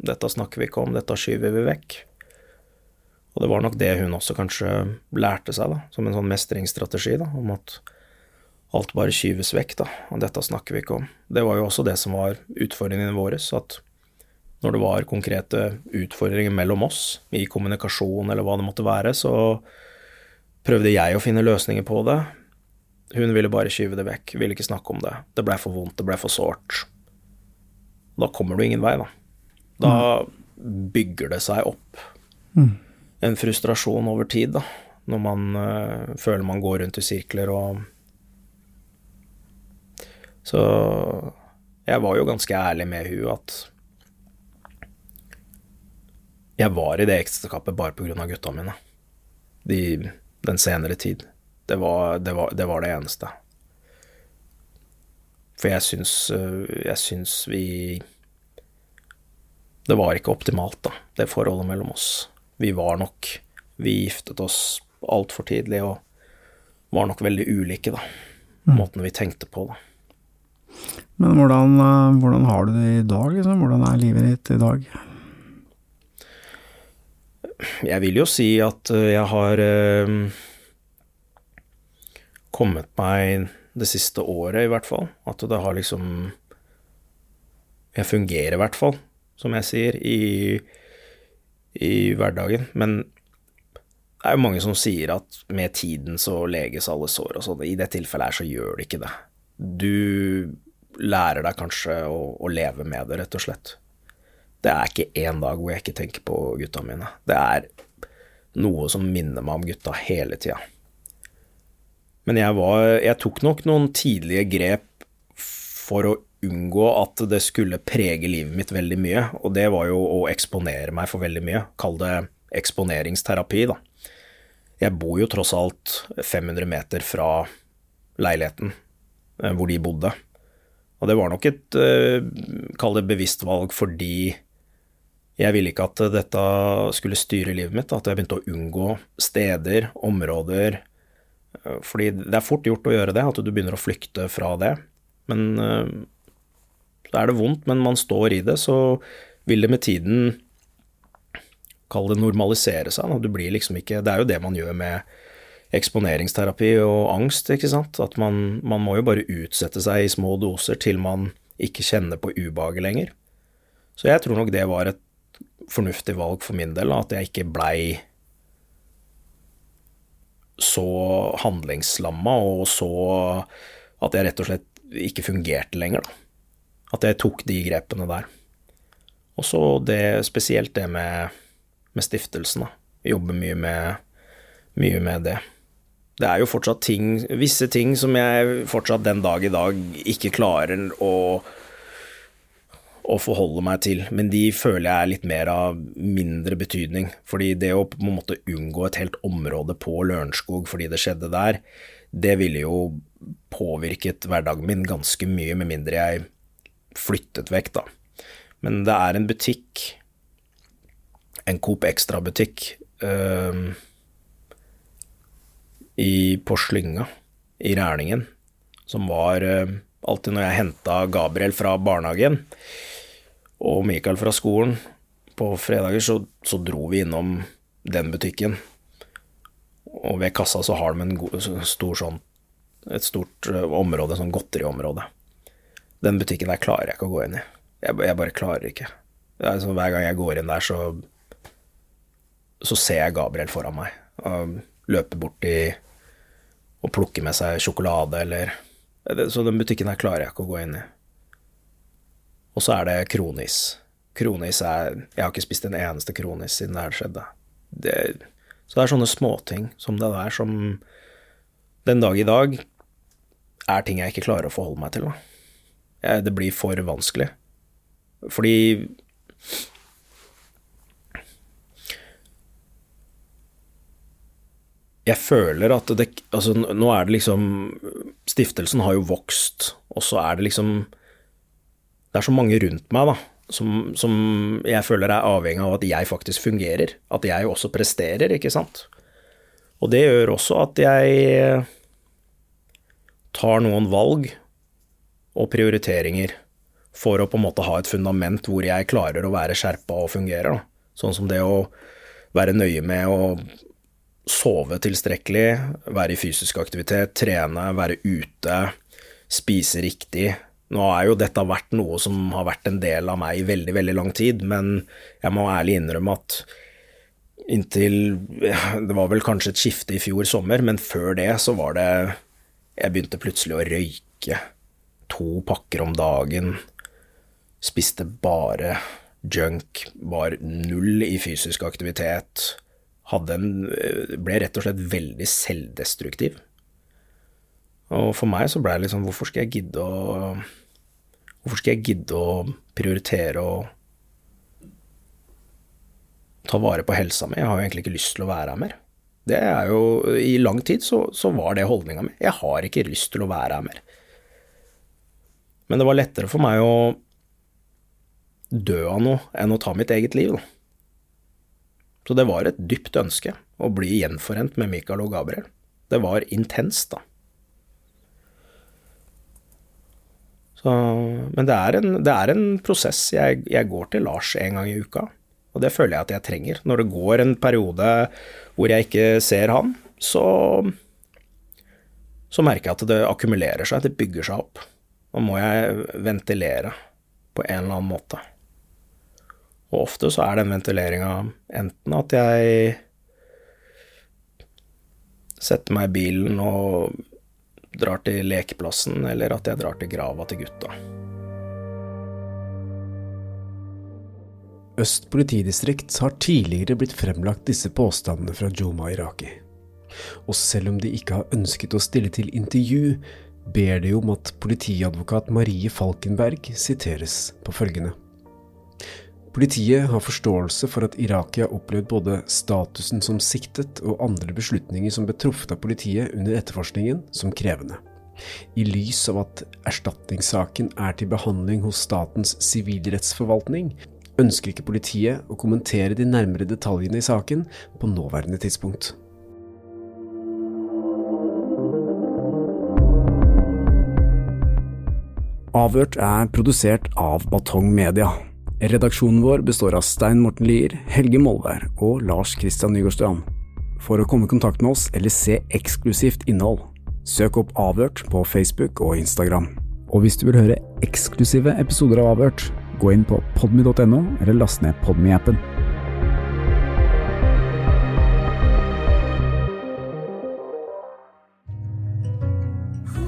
dette snakker vi ikke om, dette skyver vi vekk. Og det var nok det hun også kanskje lærte seg, da, som en sånn mestringsstrategi, da, om at alt bare skyves vekk, da, og dette snakker vi ikke om. Det var jo også det som var utfordringen vår, at når det var konkrete utfordringer mellom oss, i kommunikasjon eller hva det måtte være, så prøvde jeg å finne løsninger på det, hun ville bare skyve det vekk, ville ikke snakke om det. Det blei for vondt, det blei for sårt. Da kommer du ingen vei, da. Da bygger det seg opp mm. En frustrasjon over tid, da. Når man uh, føler man går rundt i sirkler og Så jeg var jo ganske ærlig med hun at jeg var i det ekteskapet bare av gutta mine. De, den senere tid. Det var det, var, det var det, eneste. For jeg syns, øh, jeg syns vi Det var ikke optimalt, da, det forholdet mellom oss. Vi var nok Vi giftet oss altfor tidlig og var nok veldig ulike, da. Mm. Måten vi tenkte på, da. Men hvordan, øh, hvordan har du det i dag, liksom? Hvordan er livet ditt i dag? Jeg vil jo si at øh, jeg har kommet meg det siste året, i hvert fall. At det har liksom Jeg fungerer, i hvert fall, som jeg sier, i, i hverdagen. Men det er jo mange som sier at med tiden så leges alle sår og sånn. I det tilfellet her så gjør det ikke det. Du lærer deg kanskje å, å leve med det, rett og slett. Det er ikke én dag hvor jeg ikke tenker på gutta mine. Det er noe som minner meg om gutta hele tida. Men jeg, var, jeg tok nok noen tidlige grep for å unngå at det skulle prege livet mitt veldig mye, og det var jo å eksponere meg for veldig mye. Kall det eksponeringsterapi, da. Jeg bor jo tross alt 500 meter fra leiligheten eh, hvor de bodde. Og det var nok et, eh, kall det bevisst valg, fordi jeg ville ikke at dette skulle styre livet mitt, at jeg begynte å unngå steder, områder, fordi det er fort gjort å gjøre det, at du begynner å flykte fra det. Men så er det vondt, men man står i det, så vil det med tiden Kall det normalisere seg. Du blir liksom ikke Det er jo det man gjør med eksponeringsterapi og angst, ikke sant. At man, man må jo bare utsette seg i små doser til man ikke kjenner på ubehaget lenger. Så jeg tror nok det var et fornuftig valg for min del, at jeg ikke blei så handlingslamma og så at jeg rett og slett ikke fungerte lenger, da. At jeg tok de grepene der. Og så det, spesielt det med, med stiftelsen, da. Jobbe mye med, mye med det. Det er jo fortsatt ting, visse ting som jeg fortsatt den dag i dag ikke klarer å å forholde meg til, men de føler jeg er litt mer av mindre betydning. Fordi det å på en måte unngå et helt område på Lørenskog fordi det skjedde der, det ville jo påvirket hverdagen min ganske mye, med mindre jeg flyttet vekk, da. Men det er en butikk, en Coop Extra-butikk, øh, på Slynga i Rælingen, som var uh, alltid når jeg henta Gabriel fra barnehagen og Mikael fra skolen på fredager, så, så, dro vi innom den butikken. Og ved kassa så har de en stor sånn, et stort område, sånn godteriområde. Den butikken der klarer jeg ikke å gå inn i. Jeg, jeg bare klarer ikke. Sånn, hver gang jeg går inn der, så, så ser jeg Gabriel foran meg. Og løper i og plukker med seg sjokolade eller Så den butikken der klarer jeg ikke å gå inn i. Og så er det kronis. Kronis er Jeg har ikke spist en eneste kronis siden det her skjedde. Det, så det er sånne småting som det der som den dag i dag er ting jeg ikke klarer å forholde meg til. Jeg, det blir for vanskelig. Fordi jeg føler at det Altså, nå er det liksom Stiftelsen har jo vokst, og så er det liksom det er så mange rundt meg da, som, som, jeg føler er avhengig av at jeg faktisk fungerer. At jeg også presterer, ikke sant. Og det gjør også at jeg tar noen valg og prioriteringer for å på en måte ha et fundament hvor jeg klarer å være skjerpa og fungere. Da. Sånn som det å være nøye med å sove tilstrekkelig, være i fysisk aktivitet, trene, være ute, spise riktig, nå er jo dette vært noe som har vært en del av meg i veldig, veldig lang tid, men jeg må ærlig innrømme at inntil Det var vel kanskje et skifte i fjor sommer, men før det så var det Jeg begynte plutselig å røyke to pakker om dagen. Spiste bare junk. Var null i fysisk aktivitet. En Ble rett og slett veldig selvdestruktiv. Og for meg så ble det liksom Hvorfor skal jeg gidde å Hvorfor skal jeg gidde å prioritere å ta vare på helsa mi? Jeg har jo egentlig ikke lyst til å være her mer. Det er jo I lang tid så, så var det holdninga mi. Jeg har ikke lyst til å være her mer. Men det var lettere for meg å dø av noe enn å ta mitt eget liv. Så det var et dypt ønske å bli gjenforent med Michael og Gabriel. Det var intenst, da. Så, men det er, en, det er, en, prosess. Jeg, jeg, går til Lars en gang i uka, og det føler jeg at jeg trenger. Når det går en periode hvor jeg ikke ser han, så, så merker jeg at det akkumulerer seg, det bygger seg opp. Nå må jeg ventilere på en eller annen måte. Og ofte så er den ventileringa enten at jeg setter meg i bilen og drar til lekeplassen, eller at jeg drar til grava til gutta. Øst politidistrikt har tidligere blitt fremlagt disse påstandene fra Joma Iraki. Og selv om de ikke har ønsket å stille til intervju, ber de om at politiadvokat Marie Falkenberg siteres på følgende. Politiet har forståelse for at Iraki har opplevd både statusen som siktet og andre beslutninger som ble truffet av politiet under etterforskningen, som krevende. I lys av at erstatningssaken er til behandling hos Statens sivilrettsforvaltning, ønsker ikke politiet å kommentere de nærmere detaljene i saken på nåværende tidspunkt. Avhørt er produsert av Batong Media. Redaksjonen vår består av Stein Morten Lier, Helge Molvær og Lars Christian Nygårdstrand. For å komme i kontakt med oss eller se eksklusivt innhold, søk opp Avhørt på Facebook og Instagram. Og hvis du vil høre eksklusive episoder av Avhørt, gå inn på podmy.no eller last ned Podmy-appen.